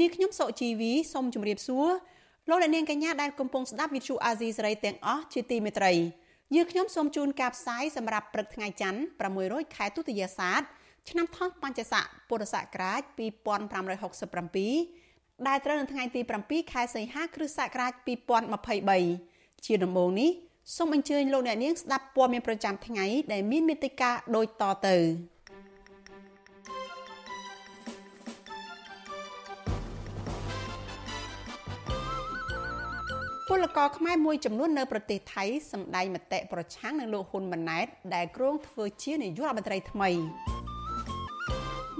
នាងខ្ញុំសុជីវីសូមជម្រាបសួរលោកអ្នកនាងកញ្ញាដែលកំពុងស្ដាប់ Vithu Azizi សេរីទាំងអស់ជាទីមេត្រីយើងខ្ញុំសូមជូនការផ្សាយសម្រាប់ព្រឹកថ្ងៃច័ន្ទ600ខែទុតិយស័កឆ្នាំថោះបัญចស័កពុរសករាជ2567ដែលត្រូវនៅថ្ងៃទី7ខែសីហាគ្រិស្តសករាជ2023ជាដំបូងនេះសូមអញ្ជើញលោកអ្នកនាងស្ដាប់ព័ត៌មានប្រចាំថ្ងៃដែលមានមេត្តាដូចតទៅ ពលករខ្មែរមួយចំនួននៅប្រទេសថៃសម្ដែងមតិប្រឆាំងនឹងលោកហ៊ុនម៉ាណែតដែលគ្រោងធ្វើជានាយករដ្ឋមន្ត្រីថ្មី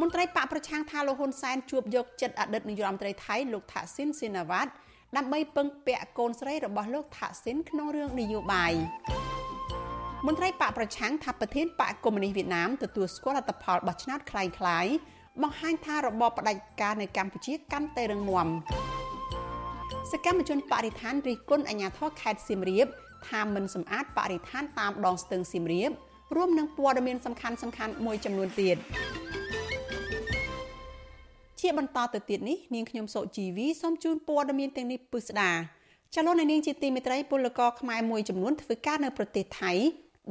មន្ត្រីបកប្រឆាំងថាលោកហ៊ុនសែនជួបយកចិត្តអតីតនាយករដ្ឋមន្ត្រីថៃលោកថាក់ស៊ីនស៊ីណាវ៉ាត់ដើម្បីពឹងពាក់កូនស្រីរបស់លោកថាក់ស៊ីនក្នុងរឿងនយោបាយមន្ត្រីបកប្រឆាំងថាប្រធានបកកុម្មុយនីសវៀតណាមទទួលស្គាល់លទ្ធផលបោះឆ្នោតคล้ายៗបង្ហាញថារបបផ្ដាច់ការនៅកម្ពុជាកាន់តែរឹងមាំ សកម្មជនបរិស្ថានរិះគន់អាជ្ញាធរខេត្តសៀមរាបថាមិនសម្អាតបរិស្ថានតាមដងស្ទឹងសៀមរាបរួមនឹងព័ត៌មានសំខាន់សំខាន់មួយចំនួនទៀតជាបន្តទៅទៀតនេះនាងខ្ញុំសុជីវីសូមជូនព័ត៌មានទាំងនេះពិស្ដាចលនានាងជាទីមេត្រីពលករខ្មែរមួយចំនួនធ្វើការនៅប្រទេសថៃ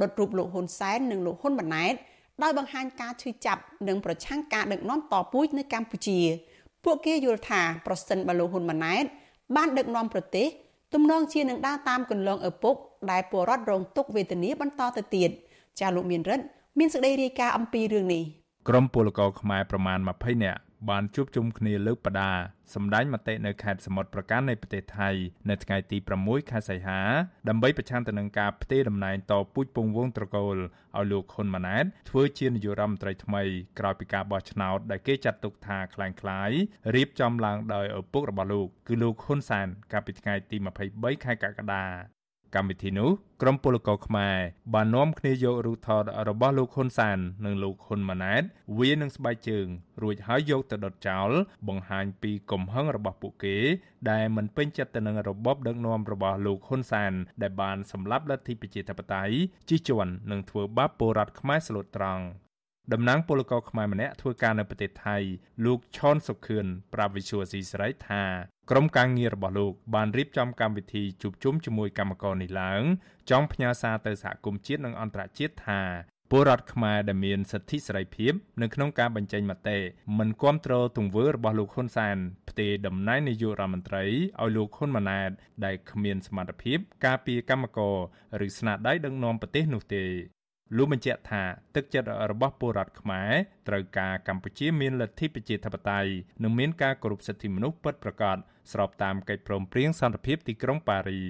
ដុតរូបលោកហ៊ុនសែននិងលោកហ៊ុនម៉ាណែតដោយបង្ហាញការឈឺចាប់និងប្រឆាំងការដឹកនាំតពូជនៅកម្ពុជា ពួកគេយល់ថាប្រសិនបើលោកហ៊ុនម៉ាណែត បានដឹកនាំប្រទេសទំនងជានឹងដើរតាមគន្លងឪពុកដែលពលរដ្ឋរងទុក្ខវេទនាបន្តទៅទៀតចាលោកមានរិទ្ធមានសេចក្តីរាយការណ៍អំពីរឿងនេះក្រមពលករខ្មែរប្រមាណ20នាក់ បានជួបជុំគ្នាលើកបដាសម្ដែងមតិនៅខេត្តសមុទ្រប្រការនៃប្រទេសថៃនៅថ្ងៃទី6ខែសីហាដើម្បីប្រឆាំងទៅនឹងការផ្ទេរតំណែងតពូជពងវងត្រកូលឲ្យលោកហ៊ុនម៉ាណែតធ្វើជានាយករដ្ឋមន្ត្រីថ្មីក្រោយពីការបោះឆ្នោតដែលគេចាត់ទុកថាคล้ายៗរៀបចំឡើងដោយឪពុករបស់លោកគឺលោកហ៊ុនសែនកាលពីថ្ងៃទី23ខែកក្កដា កម្មវិធីនោះក្រុមពលករខ្មែរបាននាំគ្នាយករូបថតរបស់លោកហ៊ុនសាន និងលោកហ៊ុនម៉ាណែតវានឹងស្បែកជើង រួចហើយយកទៅដុតចោល បង្ហាញពីកំហឹងរបស់ពួកគេ ដែលមិនពេញចិត្តទៅនឹងរបបដឹកនាំរបស់លោកហ៊ុនសាន ដែលបានសម្លាប់លទ្ធិប្រជាធិបតេយ្យជិះជាន់និងធ្វើបាបពលរដ្ឋខ្មែរស្លូតត្រង់តំណាងពលករខ្មែរម្នាក់ធ្វើការនៅប្រទេសថៃលោកឆនសុខឿនប្រាប់វិសុវស៊ីស្រីថា ក្រុមការងាររបស់លោកបានរៀបចំកម្មវិធីជួបជុំជាមួយកម្មករនេះឡើងចង់ផ្ញើសារទៅសហគមន៍ជាតិនិងអន្តរជាតិថាពលរដ្ឋខ្មែរដែលមានសិទ្ធិសេរីភាពនៅក្នុងការបញ្ចេញមតិមិនគ្រប់គ្រងទង្វើរបស់លោកហ៊ុនសានផ្ទេរតំណែងនាយករដ្ឋមន្ត្រីឲ្យលោកហ៊ុនម៉ាណែតដែលគ្មានសមត្ថភាពការពារកម្មករឬស្នាដៃដឹកនាំប្រទេសនោះទេ លោកបញ្ជាក់ថាទឹកចិត្តរបស់ពលរដ្ឋខ្មែរត្រូវការកម្ពុជាមានលទ្ធិប្រជាធិបតេយ្យនិងមានការគោរពសិទ្ធិមនុស្សពិតប្រាកដស្របតាមកិច្ចព្រមព្រៀងសន្តិភាពទីក្រុងប៉ារី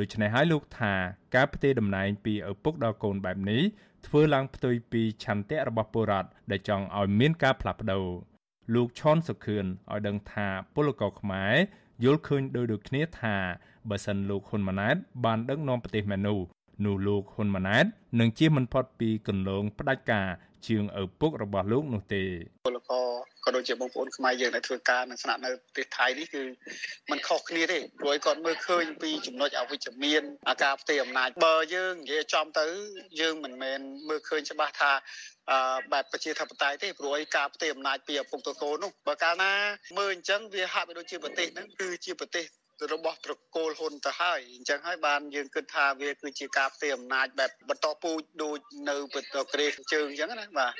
ដូច្នេះហើយលោកថាការផ្ទេរតំណែងពីឪពុកដល់កូនបែបនេះធ្វើឡើងផ្ទុយពីឆន្ទៈរបស់ពលរដ្ឋដែលចង់ឲ្យមានការផ្លាស់ប្ដូរលោកឈុនសុខឿនឲ្យដឹងថាពលករខ្មែរយល់ឃើញដោយដូចគ្នាថាបើសិនលោកហ៊ុនម៉ាណែតបានដឹកនាំប្រទេសមែននោះ នោះលោកហ៊ុនម៉ាណែតនឹងជៀសមិនផុតពីគន្លងផ្ដាច់ការជាងឪពុករបស់លោកនោះទេពលករក៏ដូចជាបងប្អូនខ្មែរយើងដែលធ្វើការនៅស្នាក់នៅប្រទេសថៃនេះគឺมันខុសគ្នាទេព្រោះគាត់មើលឃើញពីចំណុចអវិជ្ជមានអាការផ្ទេរអំណាចបើយើងនិយាយចំទៅយើងមិនមែនមើលឃើញច្បាស់ថាអឺបែបប្រជាធិបតេយ្យទេព្រោះឯការផ្ទេរអំណាចពីឪពុកទៅកូននោះបើកាលណាមើលអញ្ចឹងវាហាក់បីដូចជាប្រទេសហ្នឹងគឺជាប្រទេស របស់ត្រកូលហ៊ុនទៅហើយអញ្ចឹងហើយបានយើងគិតថាវាគឺជាការផ្ទេរអំណាចបែបបន្តពូជដូចនៅប្រទេសក្រេជើងអញ្ចឹងណាបាទ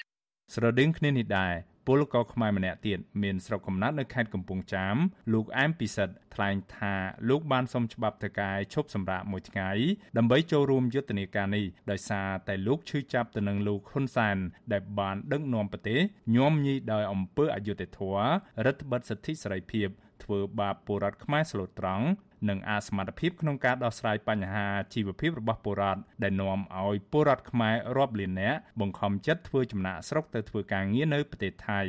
ស្រដៀងគ្នានេះដែរពលករខ្មែរម្នាក់ទៀតមានស្រុកកំណើតនៅខេត្តកំពង់ចាមលោកអែមពិសិដ្ឋថ្លែងថាលោកបានសុំច្បាប់ទៅកាយឈប់សម្រាកមួយថ្ងៃដើម្បីចូលរួមយុទ្ធនាការនេះដោយសារតែលោកឈឺចាប់ទៅនឹងលោកហ៊ុនសែនដែលបានដឹកនាំប្រទេសញោមញីដោយអំពើអយុត្តិធម៌រដ្ឋបិទសិទ្ធិសេរីភាព ធ្វើបាបពលរដ្ឋខ្មែរស្លូតត្រង់និងអសមត្ថភាពក្នុងការដោះស្រាយបញ្ហាជីវភាពរបស់ពលរដ្ឋដែលនាំឲ្យពលរដ្ឋខ្មែររាប់លាននាក់បង្ខំចិត្តធ្វើចំណាក់ស្រុកទៅធ្វើការងារនៅប្រទេសថៃ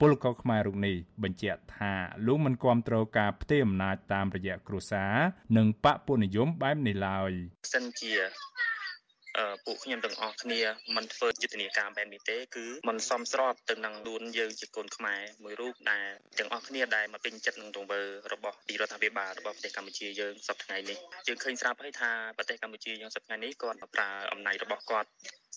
ពពលករខ្មែររូបនេះបញ្ជាក់ថាលោកមិនគាំទ្រការផ្ទេរអំណាចតាមរយៈគ្រួសារនិងបកពុនិយមបែបនេះឡើយសិនជា ពួកខ្ញុំទាំងអស់គ្នាមិនធ្វើយុទ្ធនាការបែបនេះទេគឺมันសមស្របទៅនឹងខ្លួនយើងជាកូនខ្មែរមួយរូបដែលទាំងអស់គ្នាដែលមកពេញចិត្តនឹងទង្វើរបស់ទីរដ្ឋាភិបាលរបស់ប្រទេសកម្ពុជាយើងសប្តាហ៍នេះយើងឃើញស្រាប់ហើយថាប្រទេសកម្ពុជាយើងសប្តាហ៍នេះគាត់ប្រើអំណាចរបស់គាត់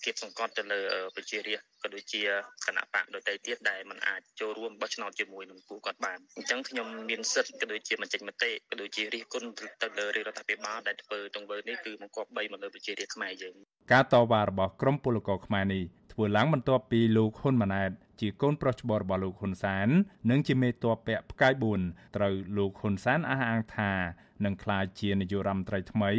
គៀបសង្កត់ទៅលើប្រជារាស្ត្រក៏ដូចជាគណៈបកដទៃទៀតដែលมันអាចចូលរួមបោះឆ្នោតជាមួយនឹងពួកគាត់បានអញ្ចឹងខ្ញុំមានសិទ្ធិក៏ដូចជាបញ្ចេញមតិក៏ដូចជារិះគន់ទៅលើរដ្ឋាភិបាលដែលធ្វើទង្វើនេះគឺបង្កប់បីមកលើប្រជារាស្ត្រខ្មែរយើងការតវ៉ារបស់ក្រមពលករខ្មែរនេះធ្វើឡើងបន្ទាប់ពីលោកហ៊ុនម៉ាណែតជាកូនប្រុសច្បងរបស់លោកហ៊ុនសាន និងជាមេតបពាក់ផ្កាយ4ត្រូវលោកហ៊ុនសានអះអាងថានឹងក្លាយជានាយករដ្ឋមន្ត្រីថ្មី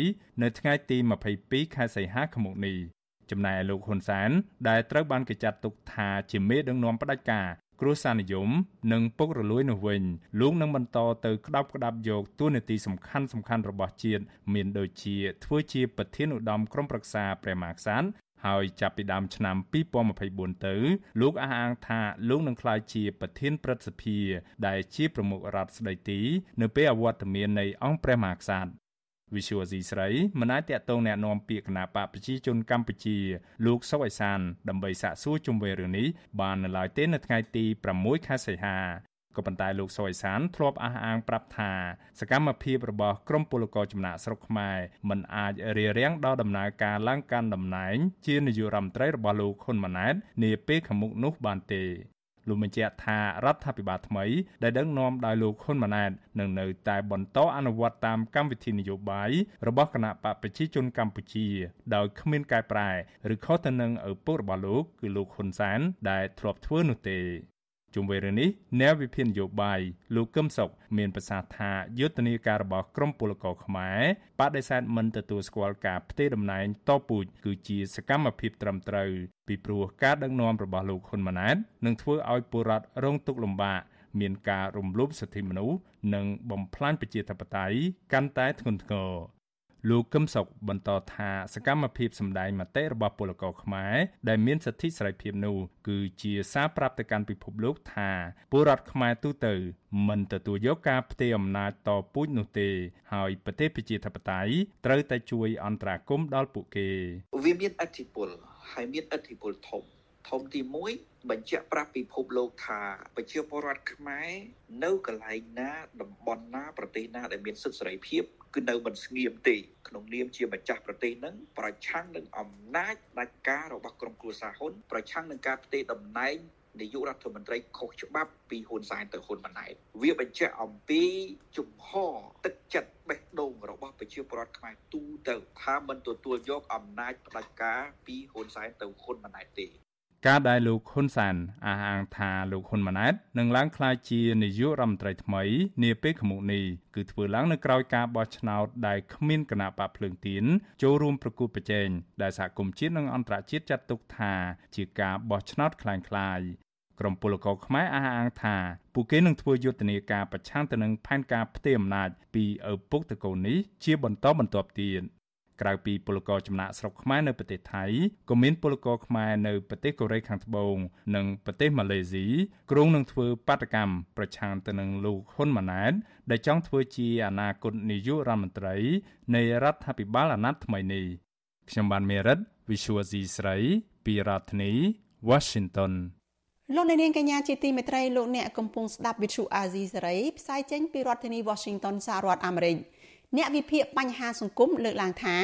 នៅថ្ងៃទី22ខែសីហាឆ្នាំនេះ ចំណែកលោកហ៊ុនសានដែលត្រូវបានគេចាត់ទុកថាជាមេដឹកនាំផ្ដាច់ការគ្រួសារនិយមនិងពុករលួយនោះវិញលោកនឹងបន្តទៅក្តាប់ក្តាប់យកទួនាទីសំខាន់សំខាន់របស់ជាតិមានដូចជាធ្វើជាប្រធានឧត្តមក្រុមប្រឹក្សាព្រះមហាក្សត្រហើយចាប់ពីដើមឆ្នាំ2024ទៅលោកអះអាងថាលោកនឹងក្លាយជាប្រធានព្រឹទ្ធសភាដែលជាប្រមុខរដ្ឋស្ដីទី នៅពេលអវត្តមាននៃអង្គព្រះមហាក្សត្រ វិសុវស៊ីស្រីមិនអាចតតងแนะនាំពាក្យគណៈបកប្រជាជនកម្ពុជា លោកសុកអេសាន ដើម្បីសាកសួរជុំវិញរឿងនេះបាននៅឡើយទេនៅថ្ងៃទី6ខែសីហាក៏ប៉ុន្តែលោកសុយសានធ្លាប់អះអាងប្រាប់ថាសកម្មភាពរបស់ក្រមពលករចំណាក់ស្រុកខ្មែរមិនអាចរារាំងដល់ដំណើរការឡើងកាន់តំណែងជានាយករដ្ឋមន្ត្រីរបស់លោកហ៊ុនម៉ាណែតនាពេលខាងមុខនោះបានទេ លោកបញ្ជាក់ថារដ្ឋាភិបាលថ្មីដែលដឹកនាំដោយលោកហ៊ុនម៉ាណែតនឹងនៅតែបន្តអនុវត្តតាមកម្មវិធីនយោបាយរបស់គណៈបកប្រជាជនកម្ពុជាដោយគ្មានកែប្រែឬខុសទៅនឹងឪពុករបស់លោកគឺលោកហ៊ុនសានដែលធ្លាប់ធ្វើនោះទេ ជុំវិញរឿងនេះអ្នកវិភាគនយោបាយលោកកឹមសុខមានប្រសាសន៍ថាយុទ្ធនាការរបស់ក្រមពលករខ្មែរបដិសេធមិនទទួលស្គាល់ការផ្ទេរតំណែងតពូជគឺជាសកម្មភាពត្រឹមត្រូវពីព្រោះការដឹកនាំរបស់លោកហ៊ុនម៉ាណែតនឹងធ្វើឲ្យពលរដ្ឋរងទុក្ខលំបាកមានការរំលោភសិទ្ធិមនុស្សនិងបំផ្លាញប្រជាធិបតេយ្យកាន់តែធ្ងន់ធ្ងរ លោកកឹមសុខបន្តថាសកម្មភាពសម្ដែងមតិរបស់ពលករខ្មែរដែលមានសិទ្ធិសេរីភាពនោះគឺជាសារប្រាប់ទៅកាន់ពិភពលោកថាពលរដ្ឋខ្មែរទូទៅមិនទទួលយកការផ្ទេរអំណាចតពូជនោះទេ ហើយប្រទេសប្រជាធិបតេយ្យត្រូវតែជួយអន្តរាគមន៍ដល់ពួកគេវាមានអធិបុលហើយមានអធិបុលធំធំទី1បញ្ជាក់ប្រាប់ពិភពលោកថាប្រជាពលរដ្ឋខ្មែរនៅកន្លែងណាតំបន់ណាប្រទេសណាដែលមានសិទ្ធិសេរីភាព គឺនៅមិនស្ងៀមទេក្នុងនាមជាម្ចាស់ប្រទេសនឹងប្រឆាំងនឹងអំណាចដាច់ការរបស់ក្រុមគ្រួសារហ៊ុនប្រឆាំងនឹងការផ្ទេរតំណែងនាយករដ្ឋមន្ត្រីខុសច្បាប់ពីហ៊ុនសែនទៅហ៊ុនម៉ាណែតវាបញ្ជាក់អំពីជំហរទឹកចិត្តបេះដូងរបស់ប្រជាពលរដ្ឋខ្មែរទូទៅថាមិនទទួលយកអំណាចផ្ដាច់ការពីហ៊ុនសែនទៅហ៊ុនម៉ាណែតទេ ការដែលលោកហ៊ុនសានអះអាងថាលោកហ៊ុនម៉ាណែតនឹងឡើងក្លាយជានាយករដ្ឋមន្ត្រីថ្មីនាពេលខាងមុខនេះគឺធ្វើឡើងនៅក្រៅការបោះឆ្នោតដែលគ្មានគណៈបកភ្លើងទៀនចូលរួមប្រគល់ប្រជែងដែលសហគមន៍ជាតិនិងអន្តរជាតិចាត់ទុកថាជាការបោះឆ្នោតคล้ายៗក្រមពលករខ្មែរអះអាងថាពួកគេនឹងធ្វើយុទ្ធនាការប្រឆាំងទៅនឹងផែនការផ្ទេរអំណាចពីឪពុកតកូននេះជាបន្តបន្ទាប់ទៀត ក្រៅពីពលករចំណាក់ស្រុកខ្មែរនៅប្រទេសថៃក៏មានពលករខ្មែរនៅប្រទេសកូរ៉េខាងត្បូងនិងប្រទេសម៉ាឡេស៊ីគ្រោងនឹងធ្វើបាតកម្មប្រឆាំងទៅនឹងលោកហ៊ុនម៉ាណែតដែលចង់ធ្វើជាអនាគតនាយករដ្ឋមន្ត្រីនៃរដ្ឋាភិបាលអាណត្តិថ្មីនេះខ្ញុំបានមេរិត Visual C ស្រីពីរដ្ឋធានី Washington លោកអ្នកនាងកញ្ញាជាទីមេត្រីលោកអ្នកកំពុងស្ដាប់ Visual Asia សេរីផ្សាយចេញពីរដ្ឋធានី Washington សហរដ្ឋអាមេរិក។ អ្នកវិភាគបញ្ហាសង្គមលើកឡើងថា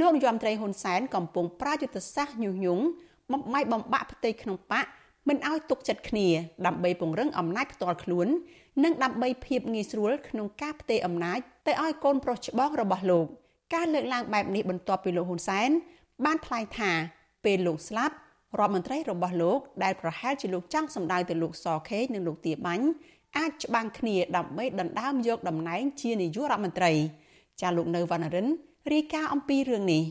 លោកនាយរដ្ឋមន្ត្រីហ៊ុនសែនកំពុងប្រាយុទ្ធសាស្ត្រញុះញង់បំបីបំបាក់ផ្ទៃក្នុងបកមិនឲ្យទុកចិត្តគ្នា ដើម្បីពង្រឹងអំណាចផ្ទាល់ខ្លួន និងដើម្បីភាពងាយស្រួលក្នុងការផ្ទេរអំណាចទៅឲ្យកូនប្រុសច្បងរបស់លោក ការលើកឡើងបែបនេះបន្ទាប់ពីលោកហ៊ុនសែនបានថ្លែងថាពេលលោកស្លាប់រដ្ឋមន្ត្រីរបស់លោកដែលប្រហែលជាលោកចង់សម្ដៅទៅលោកសខេនិងលោកទាបាញ់ អាចច្បាំងគ្នាដើម្បីដណ្ដើមយកតំណែងជានាយករដ្ឋមន្ត្រីចាលោកនៅវណ្ណរិនរាយការណ៍អំពីរឿងនេះ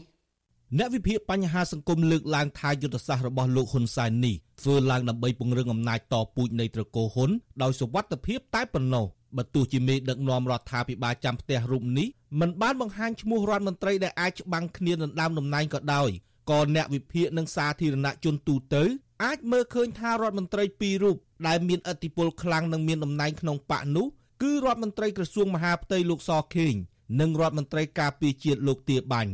អ្នកវិភាគបញ្ហាសង្គមលើកឡើងថាយុទ្ធសាស្ត្ររបស់លោកហ៊ុនសែននេះធ្វើឡើងដើម្បីពង្រឹងអំណាចតពូជនៃត្រកូលហ៊ុនដោយសវត្ថិភាពតែប៉ុណ្ណោះបើទោះជាមេដឹកនាំរដ្ឋាភិបាលចាំផ្ទះរូបនេះមិនបានបង្ហាញឈ្មោះរដ្ឋមន្ត្រីដែលអាចច្បាំងគ្នាដណ្ដើមតំណែងក៏ដោយក៏អ្នកវិភាគនិងសាធារណជនទូទៅ អាចមើលឃើញថារដ្ឋមន្ត្រីពីររូបដែលមានឥទ្ធិពលខ្លាំងនិងមានតំណែងក្នុងបកនោះគឺរដ្ឋមន្ត្រីក្រសួងមហាផ្ទៃលោកសខេងនិងរដ្ឋមន្ត្រីការពារជាតិលោកទាបាញ់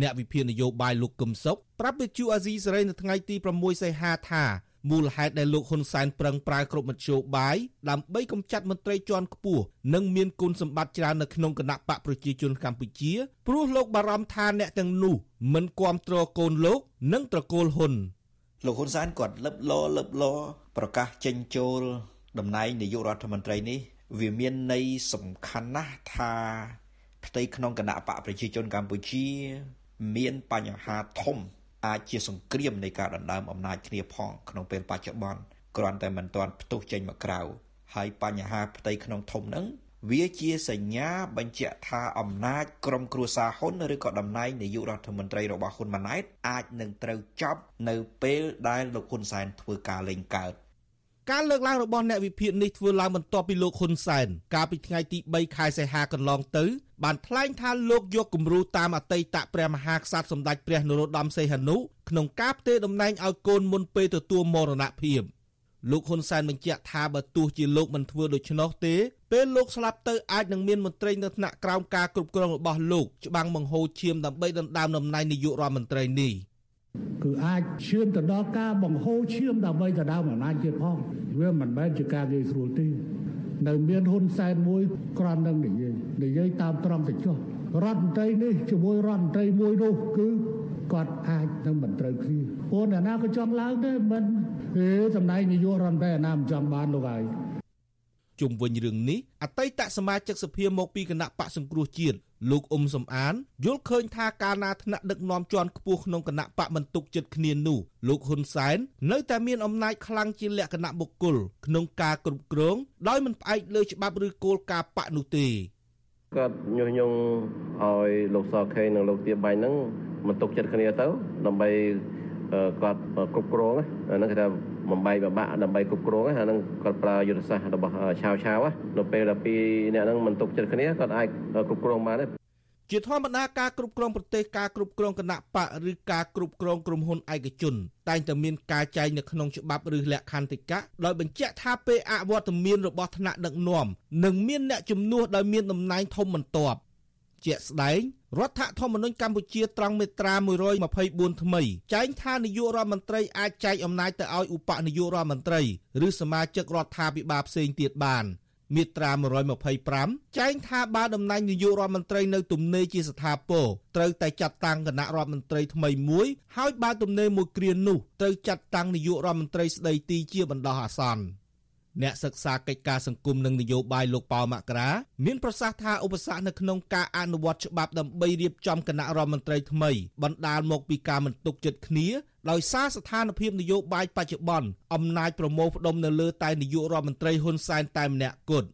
អ្នកវិភាគនយោបាយលោកកឹមសុខប្រាប់វិទ្យុអាស៊ីសេរីនៅថ្ងៃទី6សីហាថាមូលហេតុដែលលោកហ៊ុនសែនប្រឹងប្រើគ្រប់មធ្យោបាយដើម្បីកម្ចាត់មន្ត្រីជាន់ខ្ពស់និងមានគុណសម្បត្តិច្រើននៅក្នុងគណៈបកប្រជាជនកម្ពុជាព្រោះលោកបារម្ភថាអ្នកទាំងនោះមិនគ្រប់គ្រងកូនលោក និងត្រកូលហ៊ុន លោកហ៊ុនសែនគាត់លឹបលលឹបលប្រកាសចេញចូលតំណែងនាយករដ្ឋមន្ត្រីនេះ វាមានន័យសំខាន់ណាស់ថា ផ្ទៃក្នុងគណៈបកប្រជាជនកម្ពុជា មានបញ្ហាធំ អាចជាសង្គ្រាមនៃការដណ្ដើមអំណាចគ្នាផងក្នុងពេលបច្ចុប្បន្នគ្រាន់តែមិនទាន់ផ្ទុះចេញមកក្រៅហើយបញ្ហាផ្ទៃក្នុងធំហ្នឹង វាជាសញ្ញាបញ្ជាក់ថាអំណាចក្រុមគ្រួសារហ៊ុនឬក៏តំណែងនាយករដ្ឋមន្ត្រីរបស់ហ៊ុនម៉ាណែតអាចនឹងត្រូវចប់នៅពេលដែលលោកហ៊ុនសែនធ្វើការលេងកើតការលើកឡើងរបស់អ្នកវិភាគនេះធ្វើឡើងបន្ទាប់ពីលោកហ៊ុនសែនកាលពីថ្ងៃទី3ខែសីហាកន្លងទៅបានថ្លែងថាលោកយកគំរូតាមអតីតព្រះមហាក្សត្រសម្ដេចព្រះនរោត្តមសីហនុក្នុងការផ្ទេរតំណែងឲ្យកូនមុនពេលទទួលមរណភាពលោកហ៊ុនសែនបញ្ជាក់ថាបើទោះជាលោកមិនធ្វើដូច្នោះទេ ពេលលោកស្លាប់ទៅអាចនឹងមានមន្ត្រីនៅថ្នាក់ក្រោមការគ្រប់គ្រងរបស់លោកច្បាំងបង្ហូរឈាមដើម្បីដណ្ដើមតំណែងនាយករដ្ឋមន្ត្រីនេះ។គឺអាចឈានទៅដល់ការបង្ហូរឈាមដើម្បីទៅដើមអំណាចទៀតផងវាមិនមែនជាការងាយស្រួលទេនៅមានហ៊ុនសែនមួយក្រំនឹងនិយាយនិយាយតាមត្រង់ទៅចុះរដ្ឋមន្ត្រីនេះជាមួយរដ្ឋមន្ត្រីមួយនោះគឺគាត់អាចនឹងមិនត្រូវគ្នាព្រោះអ្នកណាក៏ចង់ឡើងដែរមិនហេតំណែងនាយករដ្ឋមន្ត្រីអាណាមិនចង់បានលោកហើយ ជុំវិញរឿងនេះអតីតសមាជិកសភាមកពីគណៈបកសង្គ្រោះជាតិលោកអ៊ុំសំអានយល់ឃើញថាការណាថ្នាក់ដឹកនាំជាន់ខ្ពស់ក្នុងគណៈបកមិនទុកចិត្តគ្នានោះលោកហ៊ុនសែននៅតែមានអំណាចខ្លាំងជាលក្ខណៈបុគ្គលក្នុងការគ្រប់គ្រងដោយមិនផ្អែកលើច្បាប់ឬគោលការណ៍បកនោះទេគាត់ញុះញង់ឲ្យលោកសខេនិងលោកទៀបាញ់ហ្នឹងមិនទុកចិត្តគ្នាទៅដើម្បីគាត់គ្រប់គ្រងហ្នឹងគេថា បំបីបបាក់ដើម្បីគ្រប់គ្រងអាហ្នឹងគាត់ប្រើយុទ្ធសាស្ត្ររបស់ឆាវឆាវនៅពេលដែលពីរអ្នកហ្នឹងមិនទុកចិត្តគ្នាគាត់អាចគ្រប់គ្រងបានទេជាធម្មតាការគ្រប់គ្រងប្រទេសការគ្រប់គ្រងគណៈបកឬការគ្រប់គ្រងក្រុមហ៊ុនឯកជន តែងតែមានការចែងនៅក្នុងច្បាប់ឬលក្ខន្តិកៈដោយបញ្ជាក់ថាពេលអវត្តមានរបស់ថ្នាក់ដឹកនាំនឹងមានអ្នកជំនួសដោយមានតំណែងធំបន្ទាប់ជាក់ស្ដែង រដ្ឋធម្មនុញ្ញកម្ពុជាត្រង់មេត្រា124ថ្មីចែងថានាយករដ្ឋមន្ត្រីអាចចែកអំណាចទៅឲ្យឧបនាយករដ្ឋមន្ត្រីឬសមាជិករដ្ឋាភិបាលផ្សេងទៀតបានមាត្រា125ចែងថាបើតំណែងនាយករដ្ឋមន្ត្រីនៅទំនេរជាស្ថាពរត្រូវតែចាត់តាំងគណៈរដ្ឋមន្ត្រីថ្មីមួយហើយបើទំនេរមួយគ្រានោះត្រូវចាត់តាំងនាយករដ្ឋមន្ត្រីស្ដីទីជាបណ្ដោះអាសន្ន អ្នកសិក្សាកិច្ចការសង្គមនិងនយោបាយលោកប៉ៅមករាមានប្រសាសន៍ថាឧបសគ្គនៅក្នុងការអនុវត្តច្បាប់ដើម្បីរៀបចំគណៈរដ្ឋមន្ត្រីថ្មីបណ្ដាលមកពីការមិនទុកចិត្តគ្នាដោយសារស្ថានភាពនយោបាយបច្ចុប្បន្នអំណាចប្រមូលផ្ដុំនៅលើតែនាយករដ្ឋមន្ត្រីហ៊ុនសែនតែម្នាក់គត់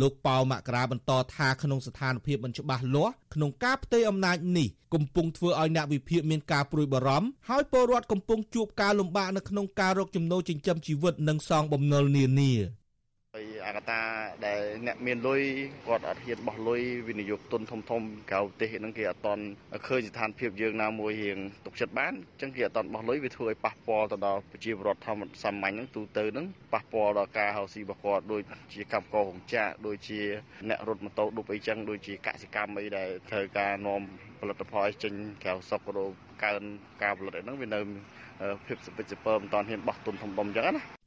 លោកប៉ៅមករាបន្តថាក្នុងស្ថានភាពមិនច្បាស់លាស់ក្នុងការផ្ទេរអំណាចនេះកំពុងធ្វើឲ្យអ្នកវិភាគមានការព្រួយបារម្ភហើយពលរដ្ឋកំពុងជួបការលំបាកនៅក្នុងការរកចំណូលចិញ្ចឹមជីវិតនិងសងបំណុលនានាហើយ អាកតាដែលអ្នកមានលុយគាត់អត់ហ៊ានបោះលុយវិនិយោគទុនធំធំក្រៅប្រទេសហ្នឹងគេអត់តន់ឃើញស្ថានភាពយើងណាមួយរៀងទុកចិត្តបានអញ្ចឹងគេអត់តន់បោះលុយវាធ្វើឲ្យប៉ះពាល់ទៅដល់ប្រជាពលរដ្ឋធម្មសាមញ្ញហ្នឹងទូទៅហ្នឹងប៉ះពាល់ដល់ការហៅស៊ីរបស់គាត់ដូចជាកម្មកររោងចក្រដូចជាអ្នករត់ម៉ូតូឌុបអីចឹងដូចជាកសិកម្មអីដែលត្រូវការនាំផលិតផលចេញក្រៅស្រុកក៏កើនការផលិតហ្នឹងវានៅភាពសពិទ្ធសពើមិនតាន់ហ៊ានបោះទុនធំៗអញ្ចឹងណា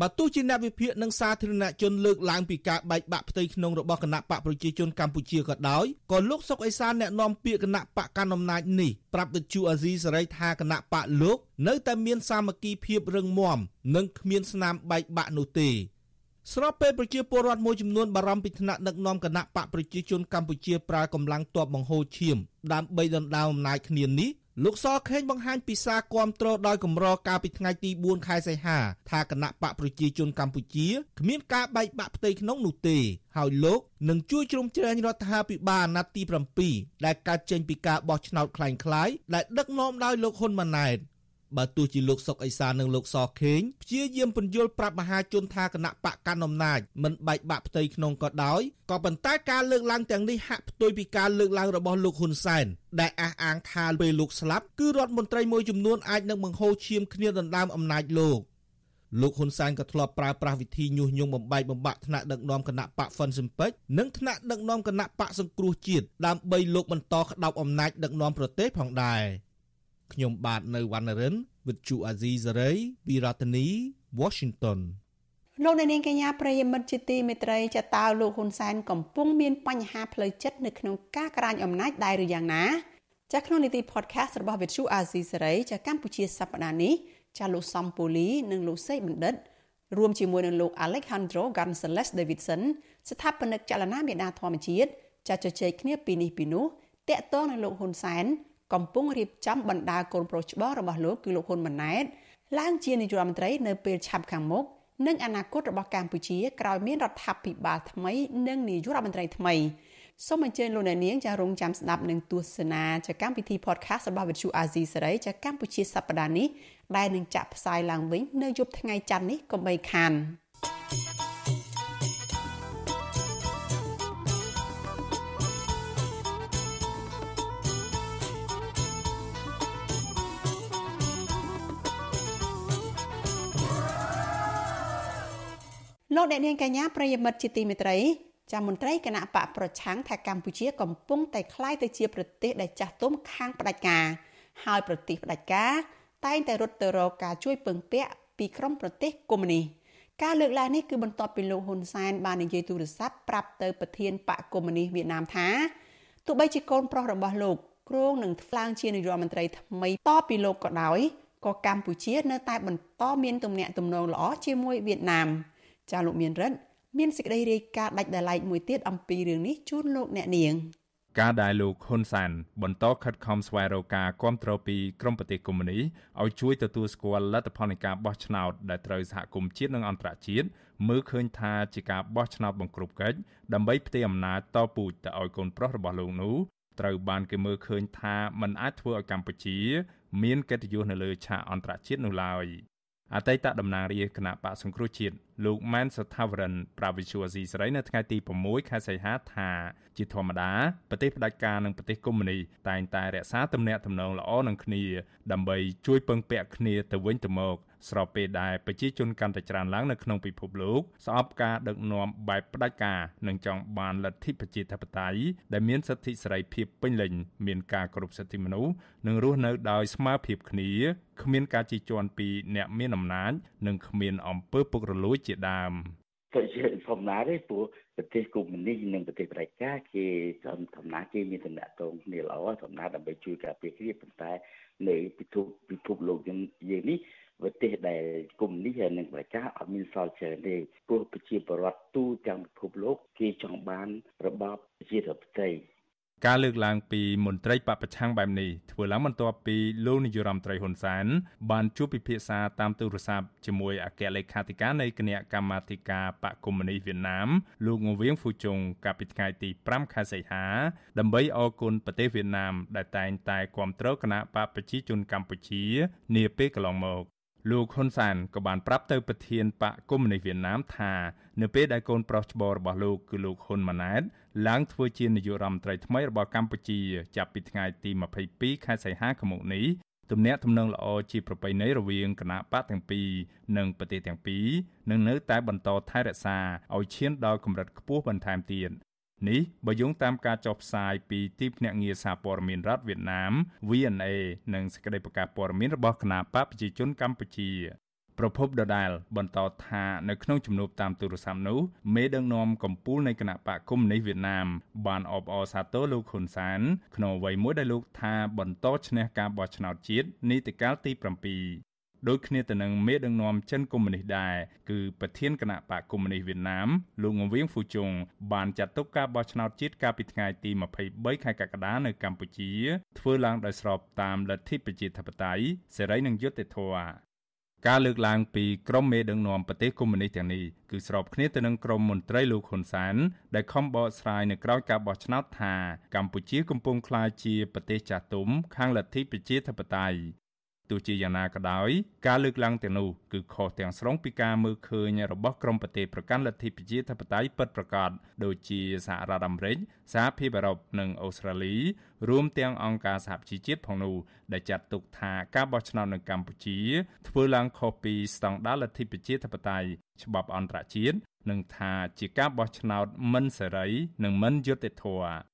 បើទោះជាអ្នកវិភាគនិងសាធារណជនលើកឡើងពីការបែកបាក់ផ្ទៃក្នុងរបស់គណៈបកប្រជាជនកម្ពុជាក៏ដោយក៏លោកសុកអេសានអ្នកនាំពាក្យគណៈបកកណ្ដាលអំណាចនេះប្រាប់វិទ្យុអាស៊ីសេរីថាគណៈបកលោកនៅតែមានសាមគ្គីភាពរឹងមាំនិងគ្មានស្នាមបែកបាក់នោះទេស្របពេលប្រជាពលរដ្ឋមួយចំនួនបារម្ភពីថ្នាក់ដឹកនាំគណៈបកប្រជាជនកម្ពុជាប្រើកម្លាំងទ័ពបង្ហូរឈាមដើម្បីដណ្ដើមអំណាចគ្នានេះ លោកសខេងបង្ហាញពីសារគាំទ្រដោយកម្រកាលពីថ្ងៃទី4ខែសីហាថាគណៈបកប្រជាជនកម្ពុជាគ្មានការបែកបាក់ផ្ទៃក្នុងនោះទេហើយលោកនឹងជួយជ្រោមជ្រែងរដ្ឋាភិបាលអាណត្តិទី7ដែលកើតចេញពីការបោះឆ្នោតคล้ายៗដែលដឹកនាំដោយលោកហ៊ុនម៉ាណែត បើទោះជាលោកសុកអេសាននិងលោកសខេងព្យាយាមពន្យល់ប្រាប់មហាជនថាគណៈបកកណ្ដាលអំណាចមិនបែកបាក់ផ្ទៃក្នុងក៏ដោយក៏ប៉ុន្តែការលើកឡើងទាំងនេះហាក់ផ្ទុយពីការលើកឡើងរបស់លោកហ៊ុនសែនដែលអះអាងថាពេលលោកស្លាប់គឺរដ្ឋមន្ត្រីមួយចំនួនអាចនឹងបង្ហូរឈាមគ្នាដណ្ដើមអំណាចលោកលោកហ៊ុនសែនក៏ធ្លាប់ប្រើប្រាស់វិធីញុះញង់បំបែកបំបាក់ថ្នាក់ដឹកនាំគណៈបកហ្វិនស៊ិមពេចនិងថ្នាក់ដឹកនាំគណៈបកសង្គ្រោះជាតិដើម្បីលោកបន្តក្តោបអំណាចដឹកនាំប្រទេសផងដែរ ខ្ញុំបាទនៅវណ្ណរិន with Chu Azizi Saray ពីរដ្ឋធានី Washington លោកអ្នកនាងកញ្ញាប្រិយមិត្តជាទីមេត្រីចតើលោកហ៊ុនសែនកំពុងមានបញ្ហាផ្លូវចិត្តនៅក្នុងការក្រាញអំណាចដែរឬយ៉ាងណាចាស់ក្នុងនីតិ podcast របស់ Vithu Azizi Saray ចាស់កម្ពុជាសប្តាហ៍នេះចាស់លោកសំពូលីនិងលោកសេកបណ្ឌិតរួមជាមួយនឹងលោក Alejandro Gonzalez Davidson ស្ថាបនិកចលនាមេដាធម្មជាតិចាស់ជជែកគ្នាពីនេះពីនោះតាក់ទងនឹងលោកហ៊ុនសែន កំពុងរៀបចំបណ្ដាកូនប្រុសច្បងរបស់លោកគឺលោកហ៊ុនម៉ាណែតឡើងជានាយករដ្ឋមន្ត្រីនៅពេលឆាប់ខាងមុខនិងអនាគតរបស់កម្ពុជាក្រោយមានរដ្ឋាភិបាលថ្មី និងនាយករដ្ឋមន្ត្រីថ្មីសូមអញ្ជើញលោកអ្នកនាងចារងចាំស្ដាប់នឹងទស្សនាចាកម្មវិធី podcast របស់ Vithu Azizi សេរីចាកម្ពុជាសប្តាហ៍នេះដែលនឹងចាក់ផ្សាយឡើងវិញនៅយប់ថ្ងៃច័ន្ទនេះកុំបីខាន លោកអ្នកនាងកញ្ញាប្រិយមិត្តជាទីមេត្រីចាមន្ត្រីគណៈបកប្រឆាំងថាកម្ពុជាកំពុងតែคล้ายទៅជាប្រទេសដែលចាស់ទុំខាងផ្ដាច់ការហើយប្រទេសផ្ដាច់ការតែងតែរត់ទៅរកការជួយពឹងពាក់ពីក្រុមប្រទេសកុម្មុយនីសការលើកឡើងនេះគឺបន្ទាប់ពីលោកហ៊ុនសែនបាននិយាយទូរស័ព្ទប្រាប់ទៅប្រធានបកកុម្មុយនីសវៀតណាមថាទោះបីជាកូនប្រុសរបស់លោកគ្រងនឹងថ្លើងជានាយករដ្ឋមន្ត្រីថ្មីតពីលោកក៏ដោយក៏កម្ពុជានៅតែបន្តមានទំនាក់ទំនងល្អជាមួយវៀតណាម ចាលោកមានរិទ្ធមានសេចក្តីរាយការណ៍ដាច់ដライមួយទៀតអំពីរឿងនេះជូនលោកអ្នកនាងការដែលលោកហ៊ុនសានបន្តខិតខំស្វែងរកការគ្រប់គ្រងពីក្រមប្រទេសកុម្មុយនីឲ្យជួយទទួលស្គាល់លទ្ធផលនៃការបោះឆ្នោតដែលត្រូវសហគមន៍ជាតិនិងអន្តរជាតិមើលឃើញថាជាការបោះឆ្នោតបង្ក្រប់កិច្ចដើម្បីផ្ទេរអំណាចតពូជទៅឲ្យកូនប្រុសរបស់លោកនោះត្រូវបានគេមើលឃើញថាมันអាចធ្វើឲ្យកម្ពុជា មានកិត្តិយសនៅលើឆាកអន្តរជាតិនោះឡើយ អតីតតំណាងរាជគណៈបកសង្គ្រោះជាតិលោកម៉ែនសថាវរិនប្រាវិជូអាស៊ីសេរីនៅថ្ងៃទី6ខែសីហាថាជាធម្មតាប្រទេសផ្ដាច់ការនិងប្រទេសកុម្មុយនីតែងតែរក្សាទំនាក់ទំនងល្អនឹងគ្នាដើម្បីជួយពឹងពាក់គ្នាទៅវិញទៅមក ស្របពេលដែលប្រជាជនកាន់តែច្រើនឡើងនៅក្នុងពិភពលោកស្អប់ការដឹកនាំបែបផ្ដាច់ការនិងចង់បានលទ្ធិប្រជាធិបតេយ្យដែលមានសិទ្ធិសេរីភាពពេញលេញមានការគោរពសិទ្ធិមនុស្សនិងរស់នៅដោយស្មើភាពគ្នាគ្មានការជិះជាន់ពីអ្នកមានអំណាចនិងគ្មានអំពើពុករលួយជាដើមទៅជាធម្មតាទេព្រោះប្រទេសកុម្មុយនីសនិងប្រទេសប្រជាការគេធម្មតាគេមានតំណែងតងគ្នាល្អធម្មតាដើម្បីជួយការពារគ្នាប៉ុន្តែនៅពិភពពិភពលោកយើងនេះ ប្រទេសដែលគុំនេះនិងប្រជាអត់មានសល់ច្រើនទេព្រោះប្រជាពលរដ្ឋទូទាំងពិភពលោកគេចង់បានរបបប្រជាធិបតេយ្យការលើកឡើងពីមន្ត្រីបពប្រឆាំងបែបនេះធ្វើឡើងបន្ទាប់ពីលោកនាយរដ្ឋមន្ត្រីហ៊ុនសែនបានជួបពិភាក្សាតាមទូរស័ព្ទជាមួយអគ្គលេខាធិការនៃគណៈកម្មាធិការបកកុម្មុយនីសវៀតណាមលោកងវៀងហ្វូជុងកាលពីថ្ងៃទី5ខែសីហាដើម្បីអគុណប្រទេសវៀតណាមដែលតែងតែគ្រប់គ្រងគណៈបកប្រជាជនកម្ពុជានាពេលកន្លងមក លោកហ៊ុនសានក៏បានប្រាប់ទៅប្រធានបកកុម្មុយនីសវៀតណាមថានៅពេលដែលកូនប្រុសច្បងរបស់លោកគឺលោកហ៊ុនម៉ាណែតឡើងធ្វើជានាយករដ្ឋមន្ត្រីថ្មីរបស់កម្ពុជា ចាប់ពីថ្ងៃទី22ខែសីហាឆ្នាំនេះទំនាក់ទំនងល្អជាប្រពៃណីរវាងគណៈបកទាំងពីរនិងប្រទេសទាំងពីរនឹងនៅតែបន្តថែរក្សាឲ្យឈានដល់កម្រិតខ្ពស់បន្ថែមទៀត នេះបើយោងតាមការចុះផ្សាយពីទីភ្នាក់ងារសារព័ត៌មានរដ្ឋវៀតណាម VNA និងសេចក្តីប្រកាសព័ត៌មានរបស់គណៈបកប្រជាជនកម្ពុជាប្រពន្ធដដាលបន្តថានៅក្នុងជំនួបតាមទូរស័ព្ទនោះមេដឹកនាំកម្ពុជានៃគណៈបកកុម្មុយនីសវៀតណាមបានអបអរសាទរលោកហ៊ុនសានក្នុងអ្វីមួយដែលលោកថាបន្តឈ្នះការបោះឆ្នោតជាតិនីតិកាលទី7 ដូចគ្នាទៅនឹងមេដឹកនាំចិនកុម្មុយនីសដែរគឺប្រធានគណៈបកកុម្មុយនីសវៀតណាមលោកងវៀងហ្វូជុងបានចាត់ទុកការបោះឆ្នោតជាតិកាលពីថ្ងៃទី23ខែកក្កដានៅកម្ពុជាធ្វើឡើងដោយស្របតាមលទ្ធិប្រជាធិបតេយ្យសេរីនិងយុត្តិធម៌ការលើកឡើងពីក្រុមមេដឹកនាំប្រទេសកុម្មុយនីសទាំងនេះគឺស្របគ្នាទៅនឹងក្រុមមន្ត្រីលោកហ៊ុនសានដែលខំបកស្រាយនៅក្រៅការបោះឆ្នោតថាកម្ពុជាកំពុងក្លាយជាប្រទេសចាស់ទុំខាងលទ្ធិប្រជាធិបតេយ្យ ទទោះជាយ៉ាងណាក៏ដោយការលើកឡើងទាំងនោះគឺខុសទាំងស្រុងពីការមើលឃើញរបស់ក្រមប្រទេសប្រកាន់លទ្ធិប្រជាធិបតេយ្យពិតប្រាកដដូចជាសហរដ្ឋអាមេរិកសហភាពអឺរ៉ុបនិងអូស្ត្រាលីរួមទាំងអង្គការសហប្រជាជាតិផងនោះដែលចាត់ទុកថាការបោះឆ្នោតនៅកម្ពុជាធ្វើឡើងខុសពីស្តង់ដារលទ្ធិប្រជាធិបតេយ្យច្បាប់អន្តរជាតិនិងថាជាការបោះឆ្នោតមិនសេរី និងមិនយុត្តិធម៌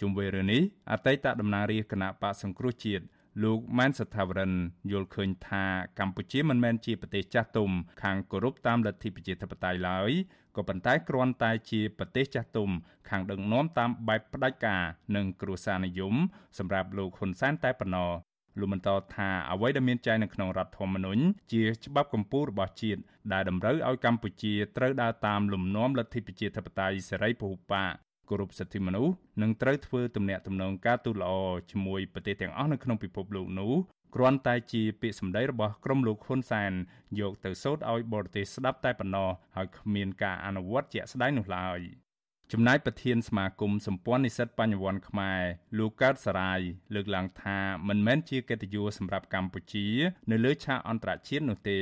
ជុំវិញរឿងនេះអតីតតំណាងរាជគណៈបកសង្គ្រោះជាតិ លោកម៉ែនសថាវរិនយល់ឃើញថាកម្ពុជាមិនមែនជាប្រទេសចាស់ទុំខាងគោរពតាមលទ្ធិប្រជាធិបតេយ្យឡើយក៏ប៉ុន្តែគ្រាន់តែជាប្រទេសចាស់ទុំខាងដឹកនាំតាមបែបផ្ដាច់ការនិងគ្រួសារនិយមសម្រាប់លោកហ៊ុនសែនតែប៉ុណ្ណោះលោកបន្តថាអ្វីដែលមានចែងនៅក្នុងរដ្ឋធម្មនុញ្ញជាច្បាប់កម្ពុជារបស់ជាតិដែលតម្រូវឲ្យកម្ពុជាត្រូវដើរតាមលំនាំលទ្ធិប្រជាធិបតេយ្យសេរីពហុបក គោរពសិទ្ធិមនុស្សនិងត្រូវធ្វើទំនាក់ទំនងការទូតល្អជាមួយប្រទេសទាំងអស់នៅក្នុងពិភពលោកនោះគ្រាន់តែជាពាក្យសម្ដីរបស់ក្រុមលោកហ៊ុនសែនយកទៅសូត្រឲ្យបរទេសស្ដាប់តែប៉ុណ្ណោះហើយគ្មានការអនុវត្តជាក់ស្ដែងនោះឡើយ។ ចំណែកប្រធានសមាគមសម្ព័ន្ធនិស្សិតបញ្ញវន្តខ្មែរលោកកើតសរាយលើកឡើងថាមិនមែនជាកិត្តិយសសម្រាប់កម្ពុជា នៅលើឆាកអន្តរជាតិនោះទេ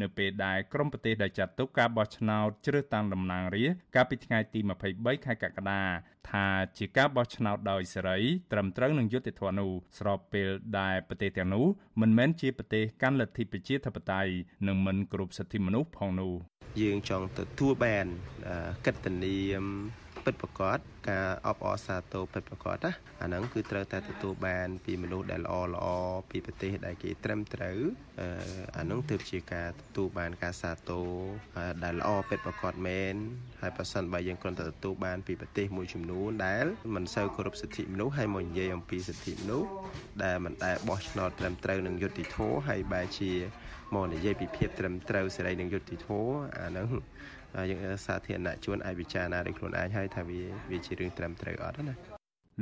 នៅពេលដែលក្រុមប្រទេសដែលចាត់ទុកការបោះឆ្នោតជ្រើសតាំងតំណាងរាស្ត្រកាលពីថ្ងៃទី23ខែកក្កដាថាជាការបោះឆ្នោតដោយសេរីត្រឹមត្រូវនឹងយុត្តិធម៌នោះស្របពេលដែលប្រទេសទាំងនោះមិនមែនជាប្រទេសកាន់លទ្ធិប្រជាធិបតេយ្យនិងមិនគោរពសិទ្ធិមនុស្សផងនោះយើងចង់ទទួលបានកិត្តិនាម ពិតប្រកបការអបអរសាទរពិតប្រកបណាអាហ្នឹងគឺត្រូវតែទទួលបាន ពីមនុស្សដែលល្អល្អពីប្រទេសដែលគេត្រឹមត្រូវអាហ្នឹងទើបជាការទទួលបានការសាទរដែលល្អពិតប្រកបមែនហើយប្រសិនបើយើងគ្រាន់តែទទួលបានពីប្រទេសមួយចំនួនដែលមិនសូវគោរពសិទ្ធិមនុស្សហើយមកនិយាយអំពីសិទ្ធិមនុស្សដែលមិនដែលបោះឆ្នោតត្រឹមត្រូវនឹងយុត្តិធម៌ហើយបែរជាមកនិយាយពីភាពត្រឹមត្រូវសេរីនឹងយុត្តិធម៌អាហ្នឹង យើងសាធារណជនអាចពិចារណាដោយខ្លួនឯងហើយថាវាវាជារឿងត្រឹមត្រូវអត់ណា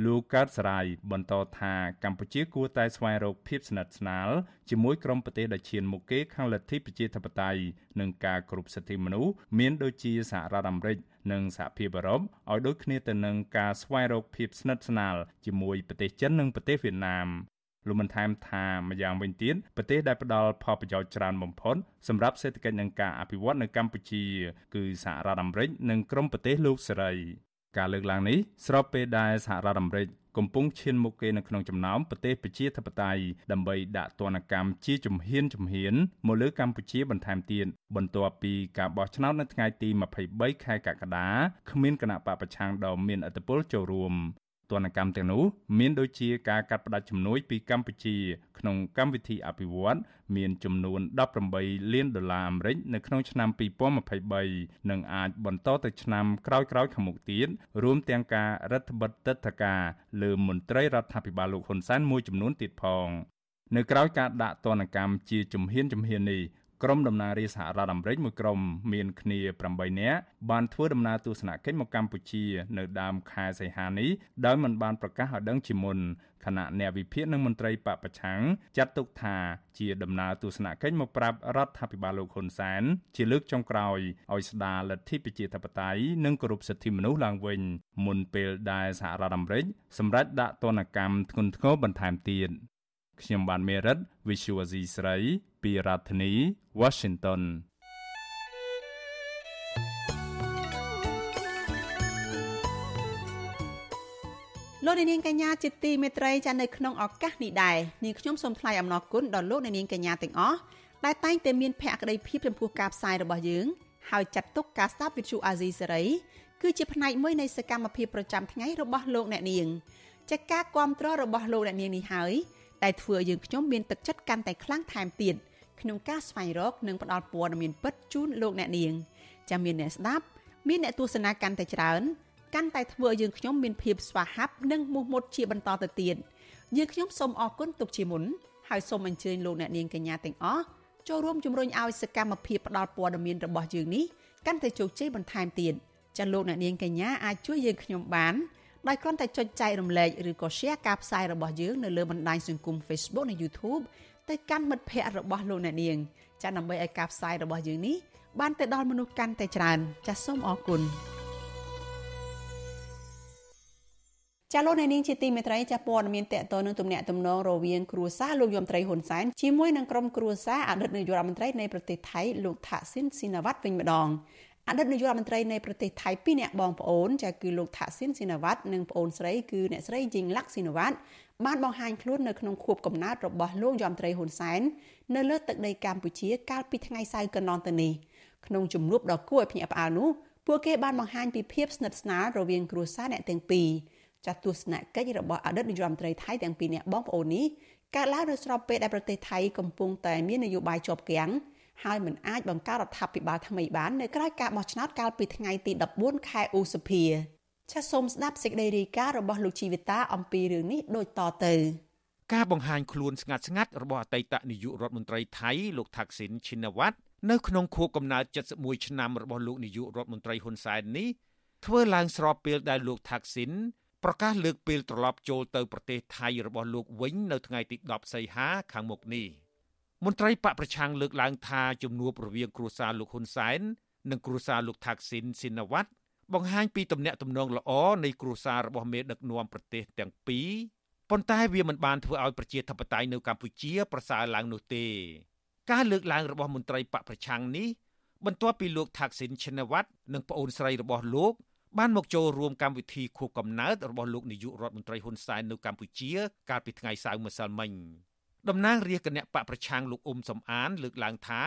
លោកកើតសរាយបន្តថាកម្ពុជាគួរតែស្វែងរកភាពស្និទ្ធស្នាលជាមួយក្រុមប្រទេសដែលឈានមុខគេខាងលទ្ធិប្រជាធិបតេយ្យនិងការគោរពសិទ្ធិមនុស្សមានដូចជាសហរដ្ឋអាមេរិកនិងសហភាពអឺរ៉ុបឲ្យដូចគ្នាទៅនឹងការស្វែងរកភាពស្និទ្ធស្នាលជាមួយប្រទេសចិននិងប្រទេសវៀតណាម លោកបានថែមថាម្យ៉ាងវិញទៀតប្រទេសដែលផ្ដល់ផលប្រយោជន៍ច្រើនបំផុតសម្រាប់សេដ្ឋកិច្ចនិងការអភិវឌ្ឍនៅកម្ពុជា គឺសហរដ្ឋអាមេរិកនិងក្រុមប្រទេសលោកសេរីការលើកឡើងនេះស្របពេលដែលសហរដ្ឋអាមេរិកកំពុងឈានមុខគេនៅក្នុងចំណោមប្រទេសប្រជាធិបតេយ្យដើម្បីដាក់ទណ្ឌកម្មជាជំហានជំហានមកលើកម្ពុជាបន្ថែមទៀតបន្ទាប់ពីការបោះឆ្នោតនៅថ្ងៃទី23ខែកក្កដាគ្មានគណៈបកប្រឆាំងដ៏មានឥទ្ធិពលចូលរួម ទណ្ឌកម្មទាំងនោះមានដូចជាការកាត់ផ្តាច់ជំនួយពីកម្ពុជាក្នុងកម្មវិធីអភិវឌ្ឍមានចំនួន18លានដុល្លារអាមេរិកនៅក្នុងឆ្នាំ2023និងអាចបន្តទៅឆ្នាំក្រោយៗខាងមុខទៀតរួមទាំងការរដ្ឋបិទទឹកធការលើមន្ត្រីរដ្ឋាភិបាលលោកហ៊ុនសែនមួយចំនួនទៀតផង នៅក្រៅការដាក់ទណ្ឌកម្មជាជំហានជំហាននេះ ក្រុមដំណើររាជសហរដ្ឋអាមេរិកមួយក្រុមមានគ្នា8នាក់បានធ្វើដំណើរទស្សនកិច្ចមកកម្ពុជា នៅដើមខែសីហានេះដោយមិនបានប្រកាសឲ្យដឹងជាមុនគណៈអ្នកវិភាគនិងមន្ត្រីបពប្រឆាំងចាត់ទុកថាជាដំណើរទស្សនកិច្ចមកប្រាប់រដ្ឋាភិបាលលោកហ៊ុនសែនជាលើកចុងក្រោយឲ្យស្ដារលទ្ធិប្រជាធិបតេយ្យនិងគោរពសិទ្ធិមនុស្សឡើងវិញមុនពេលដែលសហរដ្ឋអាមេរិកសម្រេចដាក់ទណ្ឌកម្មធ្ងន់ធ្ងរបន្ថែមទៀតខ្ញុំបានមេរិត Visual C ស្រី ពីរដ្ឋធានី Washington លោកនាងកញ្ញាជាទីមេត្រីចានៅក្នុងឱកាសនេះដែរនាងខ្ញុំសូមថ្លែងអំណរគុណដល់លោកនាងកញ្ញាទាំងអស់ដែលតែងតែមានភក្ដីភាពចំពោះការផ្សាយរបស់យើងហើយចាត់ទុកការស្ដាប់វិទ្យុអាស៊ីសេរីគឺជាផ្នែកមួយនៃសកម្មភាពប្រចាំថ្ងៃរបស់លោកអ្នកនាងចាការគ្រប់គ្រងរបស់លោកអ្នកនាងនេះហើយដែលធ្វើឲ្យយើងខ្ញុំមានទឹកចិត្តកាន់តែខ្លាំងថែមទៀត ក្នុងការស្វែងរកនិងផ្តល់ព័ត៌មានពិតជូនលោកអ្នកនាងចាំមានអ្នកស្ដាប់មានអ្នកទស្សនាកាន់តែច្រើនកាន់តែធ្វើឲ្យយើងខ្ញុំមានភាពស្វាហាប់និងមោះមុតជាបន្តទៅទៀតយើងខ្ញុំសូមអរគុណទុកជាមុនហើយសូមអញ្ជើញលោកអ្នកនាងកញ្ញាទាំងអស់ចូលរួមជំរុញឲ្យសកម្មភាពផ្តល់ព័ត៌មានរបស់យើងនេះកាន់តែជោគជ័យបន្ថែមទៀតចាលោកអ្នកនាងកញ្ញាអាចជួយយើងខ្ញុំបានដោយគ្រាន់តែចុចចែករំលែកឬក៏ share ការផ្សាយរបស់យើងនៅលើបណ្ដាញសង្គម Facebook និង YouTube ទៅកាន់មិត្តភ័ក្តិរបស់លោកអ្នកនាងចាដើម្បីឲ្យការផ្សាយរបស់យើងនេះបានទៅដល់មនុស្សកាន់តែច្រើន ចាសសូមអរគុណចាលោកអ្នកនាងជាទីមេត្រីចាព័ត៌មានតកតនឹងទំនាក់ទំនងរវាងគ្រួសារលោកយមត្រីហ៊ុនសែនជាមួយនឹងក្រុមគ្រួសារអតីតនាយករដ្ឋមន្ត្រីនៃប្រទេសថៃលោកថាក់ស៊ីនស៊ីណាវ៉ាត់វិញម្ដងអតីតនាយករដ្ឋមន្ត្រីនៃប្រទេសថៃពីរនាក់បងប្អូនចាគឺលោកថាក់ស៊ីនស៊ីណាវ៉ាត់និងប្អូនស្រីគឺអ្នកស្រីយីងឡាក់ស៊ីណាវ៉ាត់ បានបង្ហាញខ្លួននៅក្នុងខួបកំណើតរបស់លោកយមត្រីហ៊ុនសែននៅលើទឹកដីកម្ពុជាកាលពីថ្ងៃសៅរ៍កន្លងទៅនេះក្នុងជំនួបដ៏គួរឲ្យភ្ញាក់ផ្អើលនោះពួកគេបានបង្ហាញពីភាពស្និទ្ធស្នាលរវាងគ្រួសារអ្នកទាំងពីរចាត់ទស្សនកិច្ចរបស់អតីតនាយរដ្ឋមន្ត្រីថៃទាំងពីរនាក់បងប្អូននេះកើតឡើងនៅស្របពេលដែលប្រទេសថៃកំពុងតែមាននយោបាយជាប់គាំងហើយមិនអាចបង្កើតរដ្ឋាភិបាលថ្មីបាននៅក្រៅការបោះឆ្នោតកាលពីថ្ងៃទី14ខែឧសភា ចាសសូមស្ដាប់សេចក្តីរាយការណ៍របស់លោកជីវិតាអំពីរឿងនេះដូចតទៅការបង្ហាញខ្លួនស្ងាត់ស្ងាត់របស់អតីតនាយករដ្ឋមន្ត្រីថៃលោកថាក់ស៊ីនឈិនវ៉ាត់នៅក្នុងខួបកំណើត71ឆ្នាំរបស់លោកនាយករដ្ឋមន្ត្រីហ៊ុនសែននេះធ្វើឡើងស្របពេលដែលលោកថាក់ស៊ីនប្រកាសលើកពេលត្រឡប់ចូលទៅប្រទេសថៃរបស់លោកវិញនៅថ្ងៃទី10សីហាខាងមុខនេះមន្ត្រីបកប្រឆាំងលើកឡើងថាជំនួបរវាងគ្រួសារលោកហ៊ុនសែននិងគ្រួសារលោកថាក់ស៊ីនស៊ីណាវ៉ាត់ បង្ហាញពីទំនាក់ទំនងល្អនៃគ្រួសាររបស់មេដឹកនាំប្រទេសទាំងពីរប៉ុន្តែវាមិនបានធ្វើឲ្យប្រជាធិបតេយ្យនៅកម្ពុជាប្រសើរឡើងនោះទេ ការលើកឡើងរបស់មន្ត្រីបកប្រឆាំងនេះបន្ទាប់ពីលោកថាក់ស៊ីនឈិនវ៉ាត់និងប្អូនស្រីរបស់លោកបានមកចូលរួមកម្មវិធីខួបកំណើតរបស់លោកនាយករដ្ឋមន្ត្រីហ៊ុនសែននៅកម្ពុជា កាលពីថ្ងៃសៅរ៍ម្សិលមិញតំណាងរាជគណៈបកប្រឆាំងលោកអ៊ុំសំអាន លើកឡើងថា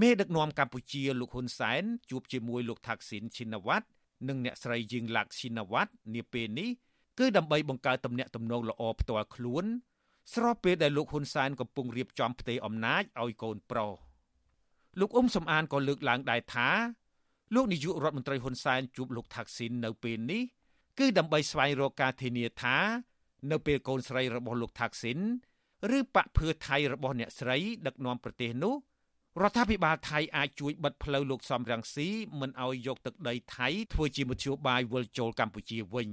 មេដឹកនាំកម្ពុជាលោកហ៊ុនសែនជួបជាមួយលោកថាក់ស៊ីនឈិនវ៉ាត់ និងអ្នកស្រីយីងឡាក់ឈិនវ៉ាត់នាពេលនេះគឺដើម្បីបង្កើតទំនាក់ទំនងល្អផ្ទាល់ខ្លួន ស្របពេលដែលលោកហ៊ុនសែនកំពុងរៀបចំផ្ទេរអំណាចឲ្យកូនប្រុសលោកអ៊ុំសំអានក៏លើកឡើងដែរថាលោកនាយករដ្ឋមន្ត្រីហ៊ុនសែនជួបលោកថាក់ស៊ីននៅពេលនេះគឺដើម្បីស្វែងរកការធានាថា នៅពេលកូនស្រីរបស់លោកថាក់ស៊ីនឬបកភឿថៃរបស់អ្នកស្រីដឹកនាំប្រទេសនោះ រដ្ឋាភិបាលថៃអាចជួយបិទផ្លូវលោកសំរងស៊ីមិនឲ្យយកទឹកដីថៃធ្វើជាមធ្យោបាយវិលចូលកម្ពុជាវិញ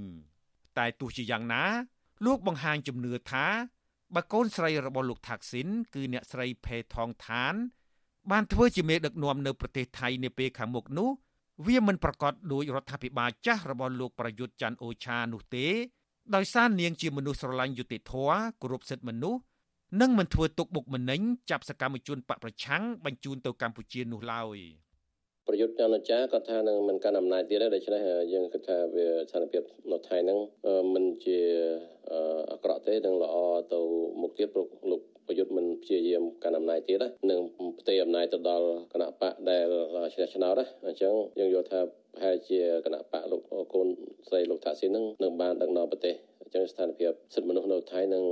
តែទោះជាយ៉ាងណា លោកបង្ហាញជំនឿថាបើកូនស្រីរបស់លោកថាក់ស៊ីនគឺអ្នកស្រីផេថងឋាន បានធ្វើជាមេដឹកនាំនៅប្រទេសថៃនាពេលខាងមុខនោះវាមិនប្រកាសដោយរដ្ឋាភិបាលចាស់របស់លោកប្រយុទ្ធច័ន្ទអូឆានោះទេដោយសារនាងជាមនុស្សស្រឡាញ់យុត្តិធម៌គោរពសិទ្ធិមនុស្ស និងមិនធ្វើទុកបុកម្នេញចាប់សកម្មជនបកប្រឆាំងបញ្ជូនទៅកម្ពុជានោះឡើយប្រយុទ្ធចន្ទអាចារ្យគាត់ថានឹងមិនកាន់អំណាចទៀតទេដូច្នេះយើងគិតថាវាស្ថានភាពនៅថៃហ្នឹងមិនជាអាក្រក់ទេនឹងល្អទៅមុខទៀតព្រោះលោកប្រយុទ្ធមិនព្យាយាមកាន់អំណាចទៀតនឹងផ្ទេរអំណាចទៅដល់គណៈបកដែលឈ្នះឆ្នោតអញ្ចឹងយើងយល់ថាប្រហែលជាគណៈបកលោកកូនស្រីលោកថាក់ស៊ីននឹងនឹងបានដឹកនាំប្រទេស អញ្ចឹងស្ថានភាពសិទ្ធិមនុស្សនៅថៃនិង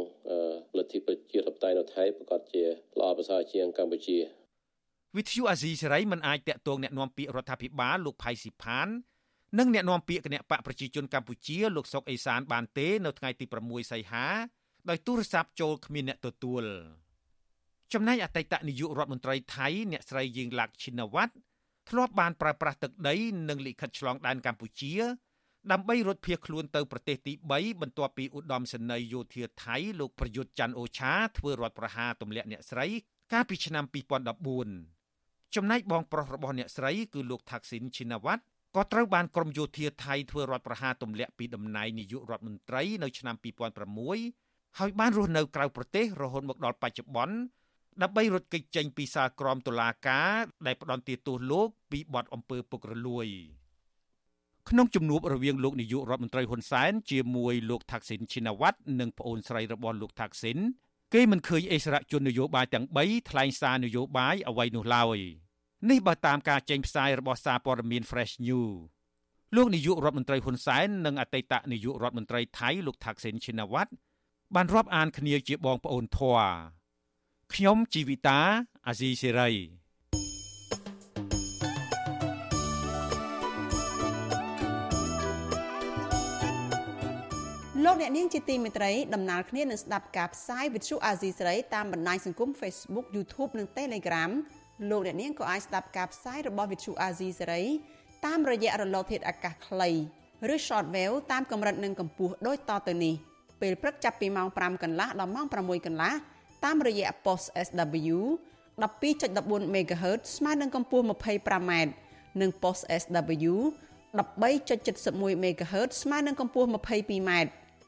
លទ្ធិប្រជាធិបតេយ្យនៅថៃប្រកាសជាល្អប្រសើរជាងកម្ពុជាវិទ្យុអាស៊ីសេរីមិនអាចតាក់ទងអ្នកណាំពាក្យរដ្ឋាភិបាលលោកផៃស៊ីផាននិងអ្នកណាំពាក្យគណៈបកប្រជាជនកម្ពុជាលោកសុកអេសានបានទេនៅថ្ងៃទី6សីហាដោយទូរស័ព្ទចូលគ្មានអ្នកទទួលចំណែកអតីតនាយករដ្ឋមន្ត្រីថៃអ្នកស្រីយីងឡាក់ឈិនវ័តធ្លាប់បានប្រើប្រាស់ទឹកដីនិងលិខិតឆ្លងដែនកម្ពុជា ដើម្បីរត់ភៀសខ្លួនទៅប្រទេសទី3បន្ទាប់ពីឧត្តមសេនីយ៍យោធាថៃលោកប្រយុទ្ធច័ន្ទអូឆាធ្វើរដ្ឋប្រហារទម្លាក់អ្នកស្រីកាលពីឆ្នាំ2014ចំណែកបងប្រុសរបស់អ្នកស្រីគឺលោកថាក់ស៊ីនឈិនវ៉ាត់ក៏ត្រូវបានក្រមយោធាថៃធ្វើរដ្ឋប្រហារទម្លាក់ពីតំណែងនាយករដ្ឋមន្ត្រីនៅឆ្នាំ2006ហើយបានរស់នៅក្រៅប្រទេសរហូតមកដល់បច្ចុប្បន្នដើម្បីរត់គេចចេញពីសាលក្រមតុលាការដែលផ្ដន្ទាទោសលោកពីបទអំពើពុករលួយ ក្នុងជំនួបរវាងលោកនាយករដ្ឋមន្ត្រីហ៊ុនសែនជាមួយលោកថាក់ស៊ីនឈិណាវ៉ាត់និងប្អូនស្រីរបស់លោកថាក់ស៊ីនគេមិនឃើញអិសរាជជននយោបាយទាំង3ថ្លែងសារនយោបាយអ្វីនោះឡើយនេះបើតាមការចេញផ្សាយរបស់សារព័ត៌មាន Fresh News លោកនាយករដ្ឋមន្ត្រីហ៊ុនសែននិងអតីតនាយករដ្ឋមន្ត្រីថៃលោកថាក់ស៊ីនឈិណាវ៉ាត់បានរាប់អានគ្នាជាបងប្អូនធွာខ្ញុំជីវិតាអាស៊ីសេរី លោកអ្នកនាងជាទីមេត្រីដំណើរគ្នានឹងស្ដាប់ការផ្សាយវិទ្យុអាស៊ីសេរីតាមបណ្ដាញសង្គម Facebook YouTube និង Telegram លោកអ្នកនាងក៏អាចស្ដាប់ការផ្សាយរបស់វិទ្យុអាស៊ីសេរីតាមរយៈរលកធាតុអាកាសខ្លីឬ Shortwave តាមកម្រិតនិងកម្ពស់ដូចតទៅនេះពេលព្រឹកចាប់ពីម៉ោង5កន្លះដល់ម៉ោង6កន្លះតាមរយៈ post SW 12.14 MHz ស្មើនឹងកម្ពស់ 25m និង post SW 13.71 MHz ស្មើនឹងកម្ពស់ 22m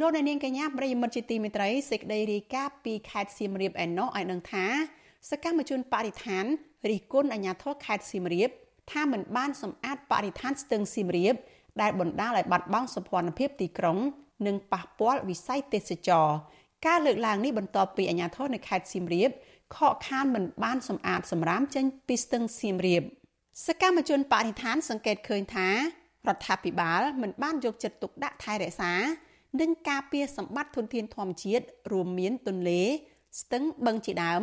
លោកអ្នកនាងកញ្ញាប្រិយមិត្តជាទីមេត្រីសេចក្តីរាយការណ៍ពីខេត្តសៀមរាបឯណោះឲ្យដឹងថាសកម្មជនបរិស្ថានរិះគន់អាជ្ញាធរខេត្តសៀមរាបថាមិនបានសម្អាតបរិស្ថានស្ទឹងសៀមរាប ដែលបណ្ដាលឲ្យបាត់បង់សម្ព័ន្ធភាពទីក្រុង និងប៉ះពាល់វិស័យទេសចរការលើកឡើងនេះបន្ទាប់ពីអាជ្ញាធរនៅខេត្តសៀមរាបខកខានមិនបានសម្អាតសម្រាមចេញពីស្ទឹងសៀមរាប សកម្មជនបរិស្ថាន សង្កេតឃើញថារដ្ឋាភិបាលមិនបានយកចិត្តទុកដាក់ថែរក្សា និងការពារសម្បត្តិធនធានធម្មជាតិរួមមានទន្លេ ស្ទឹងបឹងជាដើម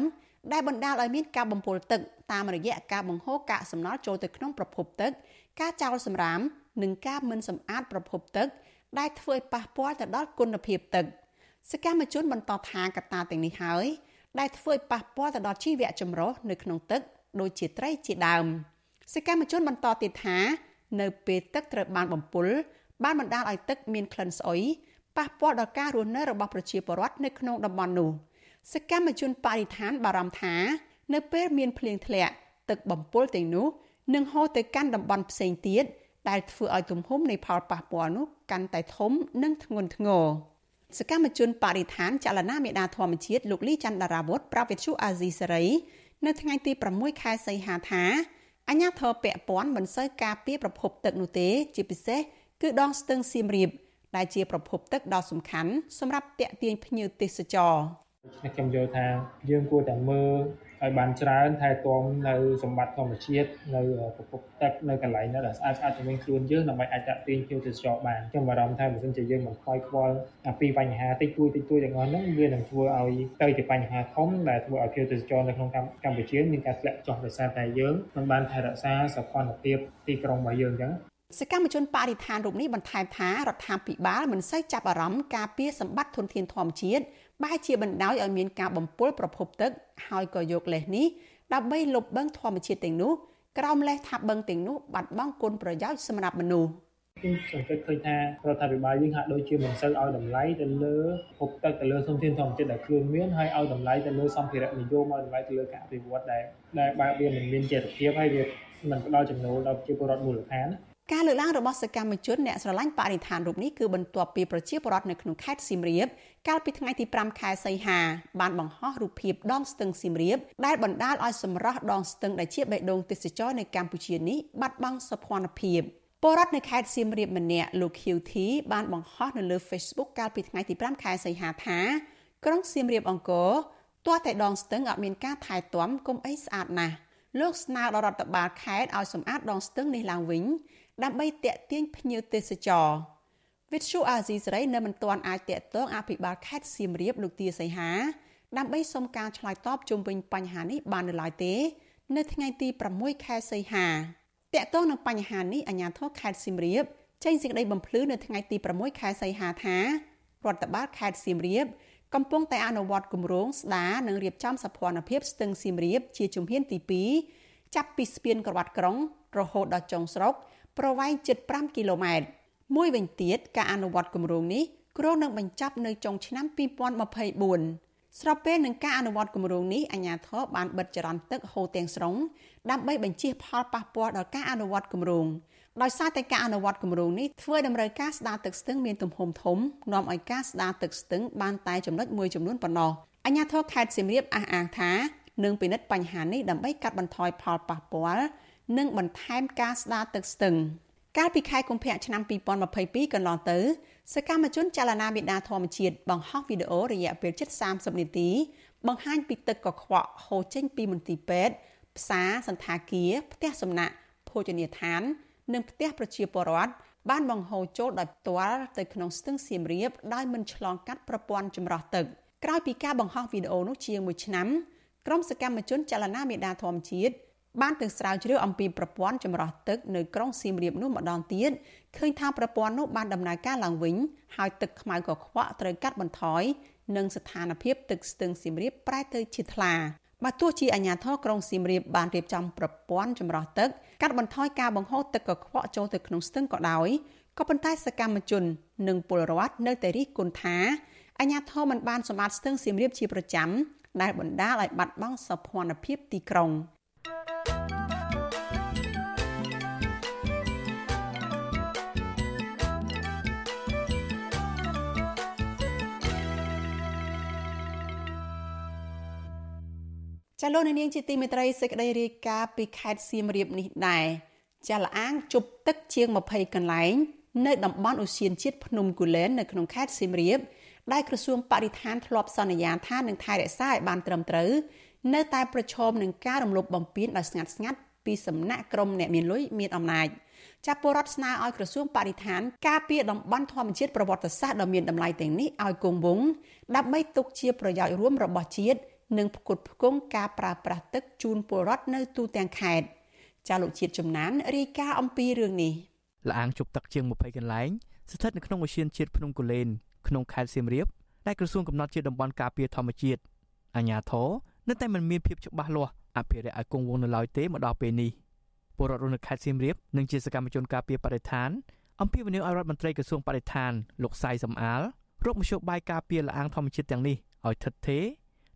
ដែលបណ្ដាលឲ្យមានការបំពុលទឹកតាមរយៈការបង្ហូរកាកសំណល់ចូលទៅក្នុងប្រភពទឹក ការចោលសំរាម និងការមិនសម្អាតប្រភពទឹក ដែលធ្វើឲ្យប៉ះពាល់ទៅដល់គុណភាពទឹកសកម្មជនបន្តថាកត្តាទាំងនេះហើយដែលធ្វើឲ្យប៉ះពាល់ទៅដល់ជីវៈចម្រុះនៅក្នុងទឹកដូចជាត្រីជាដើមសកម្មជនបន្តទៀតថា នៅពេលទឹកត្រូវបានបំពុលបានបណ្ដាលឲ្យទឹកមានក្លិនស្អុយ ប៉ះពាល់ដល់ការរស់នៅរបស់ប្រជាពលរដ្ឋនៅក្នុងតំបន់នោះសកម្មជនបរិស្ថានបារម្ភថានៅពេលមានភ្លៀងធ្លាក់ទឹកបំពុលទាំងនោះនឹងហូរទៅកាន់តំបន់ផ្សេងទៀតដែលធ្វើឲ្យទំហំនៃផលប៉ះពាល់នោះកាន់តែធំនិងធ្ងន់ធ្ងរសកម្មជនបរិស្ថានចលនាមេដាធម្មជាតិលោកលីច័ន្ទដារាវុធប្រាប់វិទ្យុអាស៊ីសេរីនៅថ្ងៃទី6ខែសីហាថាអញ្ញាធរពពាន់មិនសូវការពារប្រភពទឹកនោះទេ ជាពិសេសគឺដងស្ទឹងសៀមរាប ដែលជាប្រភពទឹកដ៏សំខាន់សម្រាប់តាក់ទាញភ្ញៀវទេសចរខ្ញុំយល់ថាយើងគួរតែមើលឲ្យបានច្រើនថែទាំនៅសម្បត្តិធម្មជាតិនៅប្រភពទឹកនៅកន្លែងនោះដែលស្អាតស្អាតជំនាញខ្លួនយើងដើម្បីអាចតាក់ទាញភ្ញៀវទេសចរបានខ្ញុំបារម្ភថាបើសិនជាយើងមិនខ្វាយខ្វល់ពីបញ្ហាតិចតួចតិចតួចទាំងអស់ហ្នឹងវានឹងធ្វើឲ្យទៅជាបញ្ហាធំដែលធ្វើឲ្យភ្ញៀវទេសចរនៅក្នុងកម្ពុជាមានការធ្លាក់ចុះដោយសារតែយើងមិនបានថែរក្សាសោភ័ណភាពទីក្រុងរបស់យើងអញ្ចឹង សកម្មជនបរិស្ថានរូបនេះបន្ថែមថារដ្ឋាភិបាលមិនសូវចាប់អារម្មណ៍ការពារសម្បត្តិធនធានធម្មជាតិបែរជាបណ្ដោយឲ្យមានការបំពុលប្រភពទឹក ហើយក៏យកលេសនេះដើម្បីលុបបឹងធម្មជាតិទាំងនោះក្រោមលេសថាបឹងទាំងនោះបាត់បង់គុណប្រយោជន៍សម្រាប់មនុស្សខ្ញុំសង្កេតឃើញថារដ្ឋាភិបាលយើងហាក់ដូចជាមិនសូវឲ្យតម្លៃទៅលើភពទឹកទៅលើធនធានធម្មជាតិដែលខ្លួនមានហើយឲ្យតម្លៃទៅលើសម្ភារៈនិយមឲ្យតម្លៃទៅលើការអភិវឌ្ឍដែលដែលបើវាមិនមានចេតភាពហើយវាមិនផ្ដល់ចំណូលដល់ប្រជាពលរដ្ឋមូលដ្ឋាន ការលើកឡើងរបស់សកម្មជនអ្នកស្រឡាញ់បរិស្ថានរូបនេះគឺបន្ទាប់ពីប្រជាពលរដ្ឋនៅក្នុងខេត្តសៀមរាបកាលពីថ្ងៃទី5ខែសីហាបានបង្ហោះរូបភាពដងស្ទឹងសៀមរាបដែលបណ្ដាលឲ្យសម្រស់ដងស្ទឹងដែលជាបេះដូងទេសចរនៅកម្ពុជានេះបាត់បង់សោភ័ណភាពពលរដ្ឋនៅខេត្តសៀមរាបម្នាក់លោក QT បានបង្ហោះនៅលើ Facebook កាលពីថ្ងៃទី5ខែសីហាថាក្រុងសៀមរាបអង្គរទាស់តែដងស្ទឹងអត់មានការថែទាំគុំអីស្អាតណាស់លោកស្នើដល់រដ្ឋបាលខេត្តឲ្យសម្អាតដងស្ទឹងនេះឡើងវិញ ដើម្បីតាក់ទាញភ្ញៀវទេសចរវិទ្យុអាស៊ីសេរីនៅមិនទាន់អាចតាក់ទងអភិបាលខេត្តសៀមរាបលោកទាសីហាដើម្បីសុំការឆ្លើយតបជុំវិញបញ្ហានេះបាននៅឡើយទេ នៅថ្ងៃទី6ខែសីហាតាក់ទងនឹងបញ្ហានេះអាជ្ញាធរខេត្តសៀមរាបចេញសេចក្តីបំភ្លឺនៅថ្ងៃទី6ខែសីហាថារដ្ឋបាលខេត្តសៀមរាបកំពុងតែអនុវត្តគម្រោងស្ដារនិងរៀបចំសភនភាពស្ទឹងសៀមរាបជាជំហានទី2ចាប់ពីស្ពានក្រវ៉ាត់ក្រុងរហូតដល់ចុងស្រុក ប្រវែងជិត5គីឡូម៉ែត្រមួយវិញទៀតការអនុវត្តគម្រោងនេះគ្រោងនឹងបញ្ចប់នៅចុងឆ្នាំ2024ស្របពេលនឹងការអនុវត្តគម្រោងនេះអាជ្ញាធរបានបិទចរន្តទឹកហូរទាំងស្រុងដើម្បីបញ្ជៀសផលប៉ះពាល់ដល់ការអនុវត្តគម្រោងដោយសារតែការអនុវត្តគម្រោងនេះធ្វើតម្រូវការស្ដារទឹកស្ទឹងមានទំហំធំនាំឲ្យការស្ដារទឹកស្ទឹងបានតែចំណុចមួយចំនួនប៉ុណ្ណោះអាជ្ញាធរខេត្តសៀមរាបអះអាងថានឹងពិនិត្យបញ្ហានេះដើម្បីកាត់បន្ថយផលប៉ះពាល់ និងបន្ថែមការស្ដារទឹកស្ទឹងកាលពីខែកុម្ភៈឆ្នាំ2022កន្លងទៅសកម្មជនចលនាមេដាធម្មជាតិបង្ហោះវីដេអូរយៈពេលជិត30នាទី បង្ហាញពីទឹកកខ្វក់ហូរចេញពីមន្ទីរពេទ្យផ្សារសន្តាគារផ្ទះសំណាក់ភោជនីយដ្ឋាន និងផ្ទះប្រជាពលរដ្ឋបានបង្ហូរចូលដោយផ្ទាល់ទៅក្នុងស្ទឹងសៀមរាបដោយមិនឆ្លងកាត់ប្រព័ន្ធចម្រោះទឹកក្រោយពីការបង្ហោះវីដេអូនោះជាង1ឆ្នាំក្រុមសកម្មជនចលនាមេដាធម្មជាតិ បានទៅស្រាវជ្រាវអំពីប្រព័ន្ធចម្រោះទឹកនៅក្រុងសៀមរាបនោះម្ដងទៀតឃើញថាប្រព័ន្ធនោះបានដំណើរការឡើងវិញហើយទឹកខ្មៅកខ្វក់ត្រូវកាត់បន្ថយនិងស្ថានភាពទឹកស្ទឹងសៀមរាបប្រែទៅជាថ្លាបើទោះជាអាជ្ញាធរក្រុងសៀមរាបបានរៀបចំប្រព័ន្ធចម្រោះទឹកកាត់បន្ថយការបង្ហូរទឹកកខ្វក់ចូលទៅក្នុងស្ទឹងក៏ដោយក៏ប៉ុន្តែសកម្មជន និងពលរដ្ឋនៅតែរិះគន់ថាអាជ្ញាធរមិនបានសម្អាតស្ទឹងសៀមរាបជាប្រចាំដែលបណ្ដាលឲ្យបាត់បង់សោភ័ណភាពទីក្រុង ចាលោកនាងជាទីមេត្រីសេចក្តីរាយការណ៍ពីខេត្តសៀមរាបនេះដែរចាលអាងជប់ទឹកជាង20កន្លែងនៅតំបន់ឧស្សាហជាតិភ្នំគូលែននៅក្នុងខេត្តសៀមរាបដែលក្រសួងបរិស្ថានធ្លាប់សន្យាថានឹងថែរក្សាឲ្យបានត្រឹមត្រូវនៅតែប្រឈមនឹងការរំលោភបំពានដោយស្ងាត់ស្ងាត់ពីសំណាក់ក្រុមអ្នកមានលុយមានអំណាចចាប់ពលរដ្ឋស្នើឲ្យក្រសួងបរិស្ថានការពារតំបន់ធម្មជាតិប្រវត្តិសាស្ត្រដ៏មានតម្លៃទាំងនេះឲ្យគង់វង្សដើម្បីទុកជាប្រយោជន៍រួមរបស់ជាតិ និងផ្គត់ផ្គង់ការប្រើប្រាស់ទឹកជូនពលរដ្ឋនៅទូទាំងខេត្តចាលោកជាតិចំណានរាយការណ៍អំពីរឿងនេះលាងជប់ទឹកជាង20កន្លែងស្ថិតនៅក្នុងឧទ្យានជាតិភ្នំកូលែនក្នុងខេត្តសៀមរាបដែលក្រសួងកំណត់ជាតំបន់ការពារធម្មជាតិអាជ្ញាធរនៅតែមិនមានភាពច្បាស់លាស់អភិរក្សឲ្យគង់វង្សនៅឡើយទេមកដល់ពេលនេះពលរដ្ឋនៅខេត្តសៀមរាបនិងជាសកម្មជនការពារបរិស្ថានអំពាវនាវឲ្យរដ្ឋមន្ត្រីក្រសួងបរិស្ថានលោកសៃសំអាលរកមធ្យោបាយការពារលាងធម្មជាតិទាំងនេះឲ្យថិតថេរ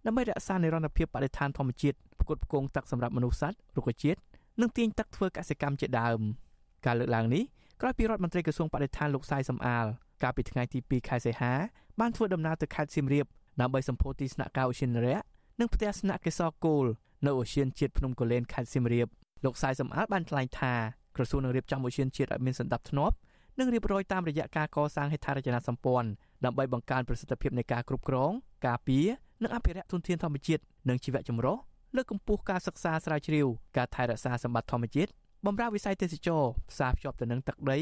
ដើម្បីរក្សានិរន្តរភាពបរិស្ថានធម្មជាតិផ្គត់ផ្គង់ទឹកសម្រាប់មនុស្សសត្វរុក្ខជាតិនិងទាញទឹកធ្វើកសិកម្មជាដើមការលើកឡើងនេះក្រោយពីរដ្ឋមន្ត្រីក្រសួងបរិស្ថានលោកសៃសំអាលកាលពីថ្ងៃទី2ខែសីហាបានធ្វើដំណើរទៅខេត្តសៀមរាបដើម្បីសម្ពោធទីស្នាក់ការឧទ្យានរៈនិងផ្ទះស្នាក់កេសរគោលនៅឧទ្យានជាតិភ្នំកូលែនខេត្តសៀមរាបលោកសៃសំអាលបានថ្លែងថាក្រសួងនឹងរៀបចំឧទ្យានជាតិឲ្យមានសន្តិភាពធ្នាប់និងរៀបរយតាមរយៈការកសាងហេដ្ឋារចនាសម្ព័ន្ធដើម្បីបង្កើនប្រសិទ្ធភាពនៃការគ្រប់គ្រងការពារ និងអភិរក្សធនធានធម្មជាតិនិងជីវៈចម្រុះលើកកម្ពស់ការសិក្សាស្រាវជ្រាវការថែរក្សាសម្បត្តិធម្មជាតិបម្រើវិស័យទេសចរផ្សារភ្ជាប់ទៅនឹងទឹកដី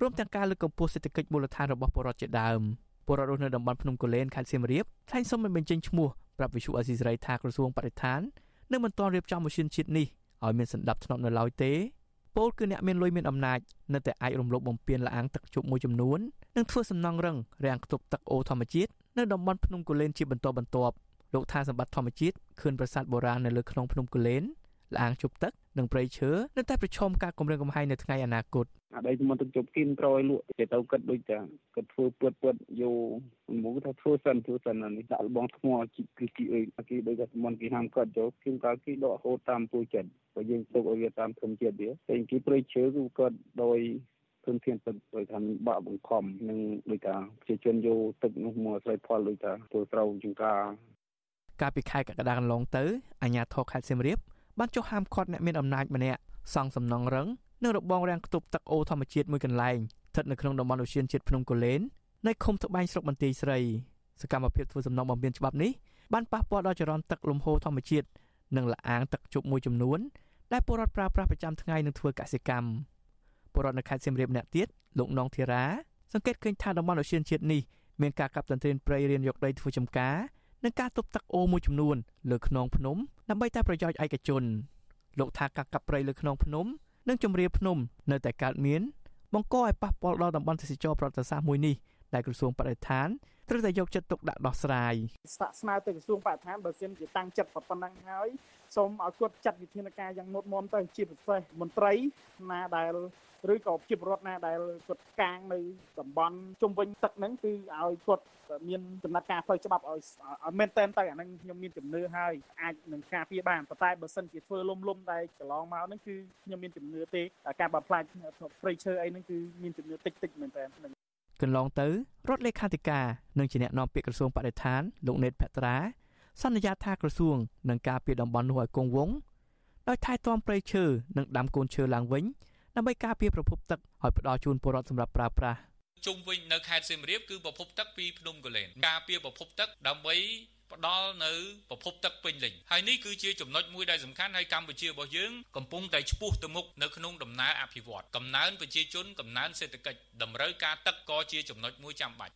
រួមទាំងការលើកកម្ពស់សេដ្ឋកិច្ចមូលដ្ឋានរបស់ពលរដ្ឋជាដើមពលរដ្ឋរស់នៅតំបន់ភ្នំកូលែនខេត្តសៀមរាបថ្លែងសុំមិនបញ្ចេញឈ្មោះប្រាប់វិសុអេស៊ីសរ៉ៃថាក្រសួងបរិស្ថាននឹងមិនទាន់រៀបចំម៉ាស៊ីនជាតិនេះឲ្យមានសន្តិភាពធ្នាប់នៅឡើយទេពលគឺអ្នកមានលុយមានអំណាចនៅតែអាចរំលោភបំពានលាងទឹកជប់មួយចំនួននិងធ្វើសំណង់រឹងរាំងខ្ទប់ទឹកអូរធម្មជាតិ នៅតំបន់ភ្នំកូលែនជាបន្តបន្ទាប់លោកថាសម្បត្តិធម្មជាតិខឿនប្រាសាទបុរាណនៅលើខ្នងភ្នំកូលែនលាងជប់ទឹកនិងព្រៃឈើនៅតែប្រឈមការគំរាមកំហែងនៅថ្ងៃអនាគតអាដីមិនទៅជប់គិនក្រោយលក់គេទៅគិតដូចតែគិតធ្វើពើពើយោមកថាធ្វើសិនធ្វើសិននេះដាក់លបងថ្មជីគឺគីអីគេដូចតែមិនគេហាមគាត់យកគិនកាលគេដកហូតតាមពូចិត្តបើយើងទុកឲ្យវាតាមធម្មជាតិវាតែគេព្រៃឈើគឺគាត់ដោយ ធនធានទឹកដោយថាបាក់បង្ខំនិងដោយថាប្រជាជនយកទឹកនោះមកស្រោចផលដោយថាធ្វើត្រូវចង្ការកាលពីខែកក្កដាកន្លងទៅអាជ្ញាធរខេត្តសៀមរាបបានចុះហាមឃាត់អ្នកមានអំណាចម្នាក់សង់សំណង់រឹងនិងរបងរាំងខ្ទប់ទឹកអូរធម្មជាតិមួយកន្លែងស្ថិតនៅក្នុងតំបន់ឧទ្យានជាតិភ្នំកូលែននៅឃុំត្បែងស្រុកបន្ទាយស្រីសកម្មភាពធ្វើសំណង់បំពេញច្បាប់នេះបានប៉ះពាល់ដល់ចរន្តទឹកលំហូរធម្មជាតិនិងលអាងទឹកជប់មួយចំនួនដែលពលរដ្ឋប្រើប្រាស់ប្រចាំថ្ងៃនឹងធ្វើកសិកម្ម ពលរដ្ឋនៅខេត្តសៀមរាបម្នាក់ទៀតលោកនងធីរ៉ាសង្កេតឃើញថាតំបន់ឧទ្យានជាតិនេះមានការកាប់ទន្ទ្រានព្រៃរៀនយកដីធ្វើចម្ការនិងការទប់ទឹកអូរមួយចំនួនលើខ្នងភ្នំដើម្បីតែប្រយោជន៍ឯកជនលោកថាការកាប់ព្រៃលើខ្នងភ្នំនិងជំរាលភ្នំនៅតែកើតមានបង្កឲ្យប៉ះពាល់ដល់តំបន់ទេសចរប្រវត្តិសាស្ត្រមួយនេះដែលក្រសួងបរិស្ថានត្រូវតែយកចិត្តទុកដាក់ដោះស្រាយស្នាក់ស្នើទៅក្រសួងបរិស្ថានបើសិនជាតាំងចិត្តប៉ុណ្ណឹងហើយ សូមឲ្យគាត់ចាត់វិធានការយ៉ាងមុតមមទៅជាពិសេសមន្ត្រីណាដែលឬក៏ជាពលរដ្ឋណាដែលគាត់កាងនៅតំបន់ជុំវិញទឹកហ្នឹងគឺឲ្យគាត់មានដំណាត់ការផ្លូវច្បាប់ឲ្យឲ្យមែនតែនទៅអាហ្នឹងខ្ញុំមានជំនឿហើយអាចនឹងការពារបានប៉ុន្តែបើសិនជាធ្វើលំលំតែកន្លងមកហ្នឹងគឺខ្ញុំមានជំនឿទេការបំផ្លាញព្រៃឈើអីហ្នឹងគឺមានជំនឿតិចតិចមែនតើកន្លងទៅរដ្ឋលេខាធិការនិងជាអ្នកនាំពាក្យក្រសួងបរិស្ថានលោកណេតភត្រា សន្យាថាក្រសួងនឹងការពារតំបន់នោះឲ្យគង់វង្សដោយថែទាំព្រៃឈើនិងដាំកូនឈើឡើងវិញដើម្បីការពារប្រភពទឹកឲ្យផ្ដល់ជូនពលរដ្ឋសម្រាប់ប្រើប្រាស់ជុំវិញនៅខេត្តសៀមរាបគឺប្រភពទឹកពីភ្នំកលែនការពារប្រភពទឹកដើម្បីផ្ដល់នៅប្រភពទឹកពេញលេញហើយនេះគឺជាចំណុចមួយដែលសំខាន់ហើយកម្ពុជារបស់យើងកំពុងតែឆ្ពោះទៅមុខនៅក្នុងដំណើរអភិវឌ្ឍកំណើនប្រជាជនកំណើនសេដ្ឋកិច្ចតម្រូវការទឹកក៏ជាចំណុចមួយចាំបាច់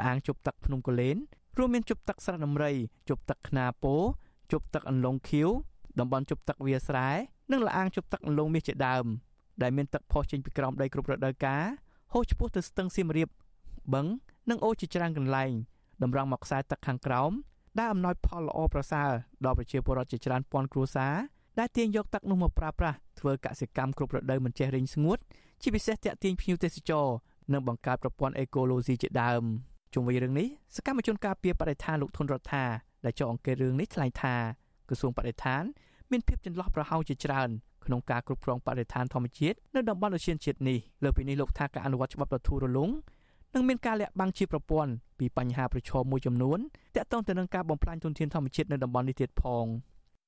លាងជប់ទឹកភ្នំកលែន រួមមានជប់ទឹកស្រះដំរីជប់ទឹកខ្នាពោជប់ទឹកអន្លង់ខៀវតំបន់ជប់ទឹកវាស្រែនិងលាងជប់ទឹកអន្លង់មាសជាដើមដែលមានទឹកផុសចេញពីក្រោមដីគ្រប់រដូវកាលហូរឆ្ពោះទៅស្ទឹងសៀមរាបបឹងនិងអូរជាច្រើនកន្លែងតម្រង់មកខ្សែទឹកខាងក្រោមដែលអំណោយផលល្អប្រសើរដល់ប្រជាពលរដ្ឋជាច្រើនពាន់គ្រួសារដែលទាញយកទឹកនោះមកប្រើប្រាស់ធ្វើកសិកម្មគ្រប់រដូវមិនចេះរីងស្ងួតជាពិសេសតាក់ទាញភ្ញៀវទេសចរនិងបង្កើតប្រព័ន្ធអេកូឡូស៊ីជាដើម ជុំវិញរឿងនេះសកម្មជនការពារបរិស្ថានលោកធុនរដ្ឋាដែលចុះអង្កេតរឿងនេះថ្លែងថាក្រសួងបរិស្ថានមានភាពចន្លោះប្រហោងជាច្រើនក្នុងការគ្រប់គ្រងបរិស្ថានធម្មជាតិនៅតំបន់អូសៀនជាតិនេះលើពីនេះលោកថាការអនុវត្តច្បាប់ដ៏ធូររលុងនិងមានការលាក់បាំងជាប្រព័ន្ធពីបញ្ហាប្រឈមមួយចំនួនទាក់ទងទៅនឹងការបំផ្លាញធនធានធម្មជាតិនៅតំបន់នេះទៀតផង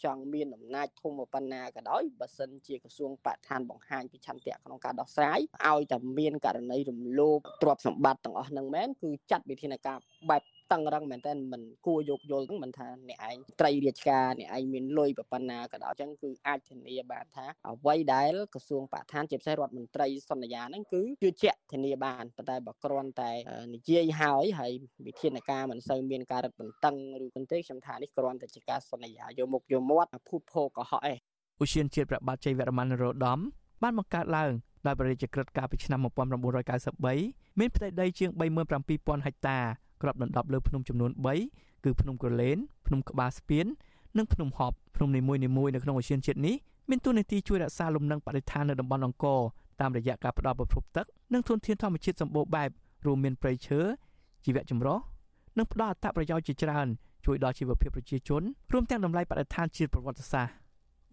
ចង់មានអំណាចធំប៉ុណ្ណាក៏ដោយបើសិនជាក្រសួងបរិស្ថានបង្ហាញពីឆន្ទៈក្នុងការដោះស្រាយឲ្យតែមានករណីរំលោភទ្រព្យសម្បត្តិទាំងអស់ហ្នឹងមែនគឺចាត់វិធានការបែប តឹងរឹងមែនតើមិនគួរយកយល់ហ្នឹងមិនថាអ្នកឯងត្រីរាជការអ្នកឯងមានលុយប៉ុណ្ណាក៏ដោយអញ្ចឹងគឺអាចធានាបានថាអ្វីដែលក្រសួងបរិស្ថានជាពិសេសរដ្ឋមន្ត្រីសន្យាហ្នឹងគឺជឿជាក់ធានាបានប៉ុន្តែបើគ្រាន់តែនិយាយហើយហើយវិធានការមិនសូវមានការរឹតបន្តឹងឬប៉ុន្តែខ្ញុំថានេះគ្រាន់តែជាការសន្យាយកមុខយកមាត់ភូតភោកុហកឯងឧស្សាហជាតិប្របាទជ័យវរ្ម័នរោដមបានបង្កើតឡើងដោយបរិយាក្រិតកាលពីឆ្នាំ1993មានផ្ទៃដីជាង37000ហិកតា គ្របដណ្ដប់លើភ្នំចំនួន3គឺភ្នំក្រឡេនភ្នំក្បាលស្ពាន និងភ្នំហប់ភ្នំនីមួយៗនៅក្នុងអូសៀនជាតិនេះមានតួនាទីជួយរក្សាលំនឹងបរិស្ថាននៅតំបន់អង្គរតាមរយៈការផ្ដល់ប្រភពទឹកនិងធនធានធម្មជាតិសម្បូរបែបរួមមានព្រៃឈើជីវៈចម្រុះនិងផ្ដល់អត្ថប្រយោជន៍ជាច្រើនជួយដល់ជីវភាពប្រជាជនរួមទាំងតម្លៃបរិស្ថានជាតិប្រវត្តិសាស្ត្រ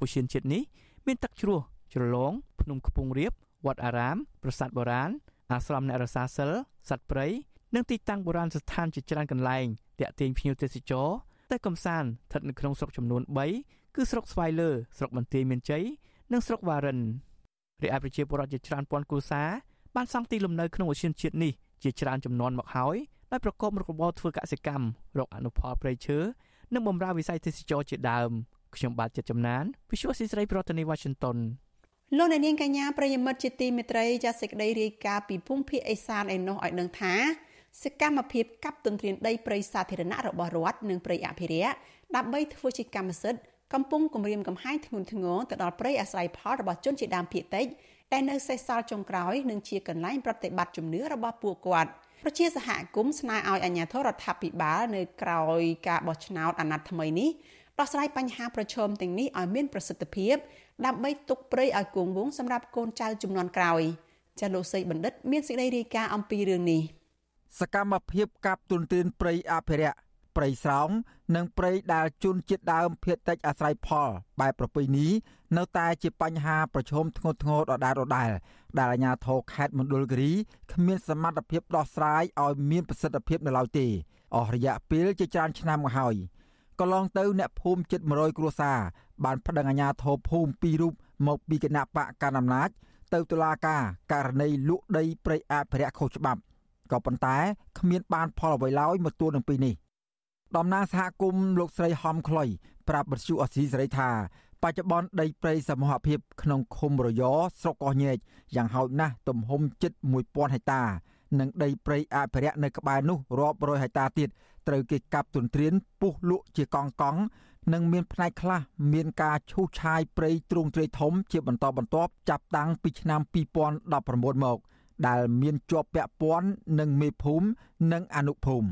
អូសៀនជាតិនេះមានទឹកជ្រោះជ្រលងភ្នំខ្ពង់រាបវត្តអារាមប្រាសាទបុរាណអាស្រមអ្នករសាសិលសត្វព្រៃ និងទីតាំងបុរាណស្ថានជាច្រើនកន្លែងតាក់ទាញភ្ញៀវទេសចរតែកំសាន្តស្ថិតនៅក្នុងស្រុកចំនួន3គឺស្រុកស្វាយលើស្រុកបន្ទាយមានជ័យនិងស្រុកវ៉ារិនរាជអាប្រជាពលរដ្ឋជាច្រើនពាន់គ្រួសារបានសង់ទីលំនៅក្នុងអូសៀនជាតិនេះជាច្រើនចំនួនមកហើយដោយប្រកបមុខរបរធ្វើកសិកម្មរកអនុផលព្រៃឈើនិងបម្រើវិស័យទេសចរជាដើមខ្ញុំបាទចិត្តចំណាន Visual ស៊ីស្រីប្រធានាទី Washington លោកអ្នកនាងកញ្ញាប្រិយមិត្តជាទីមេត្រីចាសសេចក្តីរាយការណ៍ពីភូមិភាគឦសានឯនោះឲ្យដឹងថា សកម្មភាពកាប់ទន្ទ្រានដីព្រៃសាធារណៈរបស់រដ្ឋនិងព្រៃអភិរក្សដើម្បីធ្វើជាកម្មសិទ្ធិកំពុងគម្រាមកំហែងធ្ងន់ធ្ងរទៅដល់ព្រៃអាស្រ័យផលរបស់ជនជាដើមភាគតិចដែលនៅសេសសល់ចុងក្រោយនិងជាកន្លែងប្រតិបត្តិជំនឿរបស់ពួកគាត់ប្រជាសហគមន៍ស្នើឲ្យអាជ្ញាធររដ្ឋាភិបាលនៅក្រោយការបោះឆ្នោតអាណត្តិថ្មីនេះដោះស្រាយបញ្ហាប្រឈមទាំងនេះឲ្យមានប្រសិទ្ធភាពដើម្បីទុកព្រៃឲ្យគង់វង្សសម្រាប់កូនចៅជំនាន់ក្រោយចាលោកសីបណ្ឌិត មានសេចក្តីរាយការណ៍អំពីរឿងនេះ។ សកម្មភាពកាប់ទុនទានព្រៃអភិរក្សព្រៃស្រោងនិងព្រៃដែលជន់ជាតិដើមភៀតតិចអាស្រ័យផលបែបប្រពៃណីនៅតែជាបញ្ហាប្រឈមធ្ងន់ធ្ងរដដែលដដែលដែលអាជ្ញាធរខេត្តមណ្ឌលគិរីគ្មានសមត្ថភាពដោះស្រាយឲ្យមានប្រសិទ្ធភាពនៅឡើយទេអស់រយៈពេលជាច្រើនឆ្នាំមកហើយកន្លងទៅអ្នកភូមិជិត100គ្រួសារបានប្តឹងអាជ្ញាធរភូមិពីររូបមកពីគណៈបកកណ្ដាលអំណាចទៅតុលាការករណីលក់ដីព្រៃអភិរក្សខុសច្បាប់ ក៏ប៉ុន្តែគ្មានបានផលអ្វីឡើយមកទួលនឹងពីនេះតំណាងសហគមន៍លោកស្រីហំខ្លុយប្រាប់បទសុអសីសេរីថាបច្ចុប្បន្នដីព្រៃសមូហភាពក្នុងឃុំរយស្រុកកោះញែកយ៉ាងហោចណាស់ទំហំជិត1000ហិកតា និងដីព្រៃអភិរក្សនៅក្បែរនោះរាប់រយហិកតាទៀតត្រូវគេកាប់ទន្ទ្រានពុះលក់ជាកង់កង់និងមានផ្នែកខ្លះមានការឈូសឆាយព្រៃទ្រូងទ្រាយធំជាបន្តបន្ទាប់ចាប់តាំងពីឆ្នាំ2019មក ដែលមានជាប់ពាក់ព័ន្ធនឹងមេភូមិនិងអនុភូមិ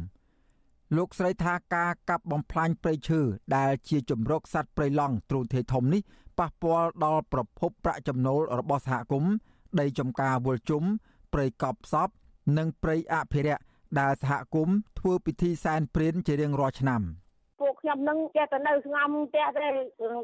លោកស្រីថាការកាប់បំផ្លាញព្រៃឈើដែលជាជំរកសត្វព្រៃឡង់ទ្រូធេធំនេះប៉ះពាល់ដល់ប្រភពប្រាក់ចំណូលរបស់សហគមន៍ដីចំការវល់ជុំព្រៃកប់សពនិងព្រៃអភិរក្សដែលសហគមន៍ធ្វើពិធីសែនព្រេនជារៀងរាល់ឆ្នាំ។ពួក ខ្ញុំនឹងចេះតែនៅស្ងំផ្ទះទេ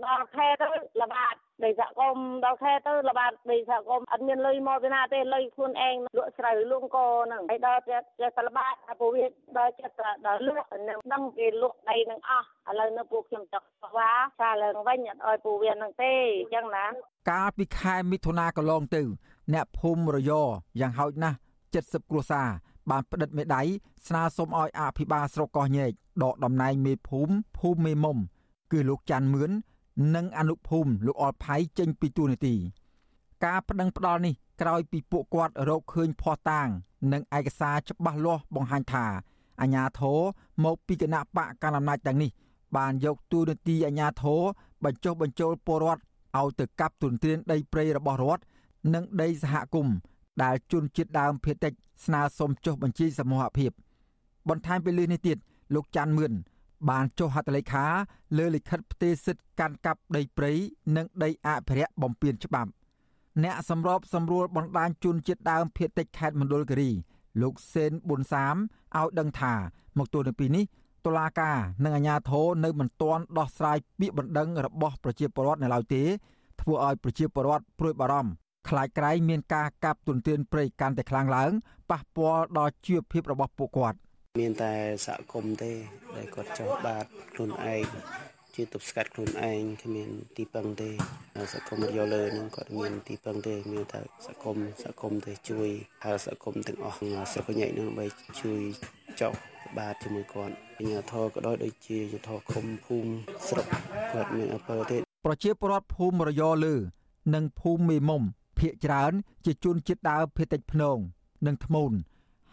ដល់ខែទៅល្បាតដីសហគមន៍ដល់ខែទៅល្បាតដីសហគមន៍អត់មានលុយមកពីណាទេលុយខ្លួនឯងលក់ស្រូវលក់កហ្នឹងហើយដល់ចេះចេះតែល្បាតពួកវាដល់ចេះតែដល់លក់នឹងដឹងគេលក់ដីនឹងអស់ឥឡូវនៅពួកខ្ញុំចង់ស្វាសាឡើងវិញអត់ឲ្យពួកវានឹងទេអញ្ចឹងណាកាលពីខែមិថុនាកន្លងទៅ អ្នកភូមិរយយ៉ាងហោចណាស់70គ្រួសារ បានផ្តិតមេដៃស្នើសុំឲ្យអភិបាលស្រុកកោះញែកដកតំណែងមេភូមិភូមិមេមុំគឺលោកច័ន្ទមឿននិងអនុភូមិលោកអល់ផៃចេញពីទូនីតិការប្តឹងផ្ដាល់នេះក្រោយពីពួកគាត់រកឃើញភ័ស្តុតាង និងឯកសារច្បាស់លាស់បង្ហាញថាអាញាធរមកពីគណៈបកកណ្ដាលអំណាចទាំងនេះ បានយកទូនីតិអាញាធរបញ្ចុះបញ្ចូលពលរដ្ឋឲ្យទៅកាប់ទុនទ្រានដីព្រៃរបស់រដ្ឋនិងដីសហគមន៍ ដែលជន់ជាតិដើមភេតិចស្នើសុំចុះបញ្ជីសមូហភាព បន្ថែមពីលើនេះទៀតលោកច័ន្ទមឿនបានចុះហត្ថលេខាលើលិខិតផ្ទេរសិទ្ធិកាន់កាប់ដីព្រៃនិងដីអភិរក្សបំពេញច្បាប់ អ្នកសម្របសម្រួលបណ្ដាញជនជាតិដើមភៀតតិចខេត្តមណ្ឌលគិរីលោកសេនប៊ុនសាមឲ្យដឹងថាមកទល់នឹងពេលនេះតុលាការនិងអាជ្ញាធរនៅមិនទាន់ដោះស្រាយពាក្យបណ្ដឹងរបស់ប្រជាពលរដ្ឋនៅឡើយទេធ្វើឲ្យប្រជាពលរដ្ឋព្រួយបារម្ភ ខ្លាចក្រែងមានការកាប់ទុនទានព្រៃកាន់តែខ្លាំងឡើងប៉ះពាល់ដល់ជីវភាពរបស់ពួកគាត់មានតែសហគមន៍ទេដែលគាត់ចោះបាតខ្លួនឯងជាទប់ស្កាត់ខ្លួនឯងគ្មានទីពឹងទេសង្គមយកលើនឹងគាត់មានទីពឹងទេមានតែសង្គមសង្គមទេជួយហើយសង្គមទាំងអស់ស្រុកញែកនឹងបីជួយចោះបាទជាមួយគាត់អាញាធរក៏ដោយដូចជាយុធឃុំភូមិស្រុកគាត់មានអពើទេប្រជាពលរដ្ឋភូមិរយលើនិងភូមិមេមុំ ភៀកច្រើន ជាជនជាតិដើមភេតិចភ្នងនិងធ្មូន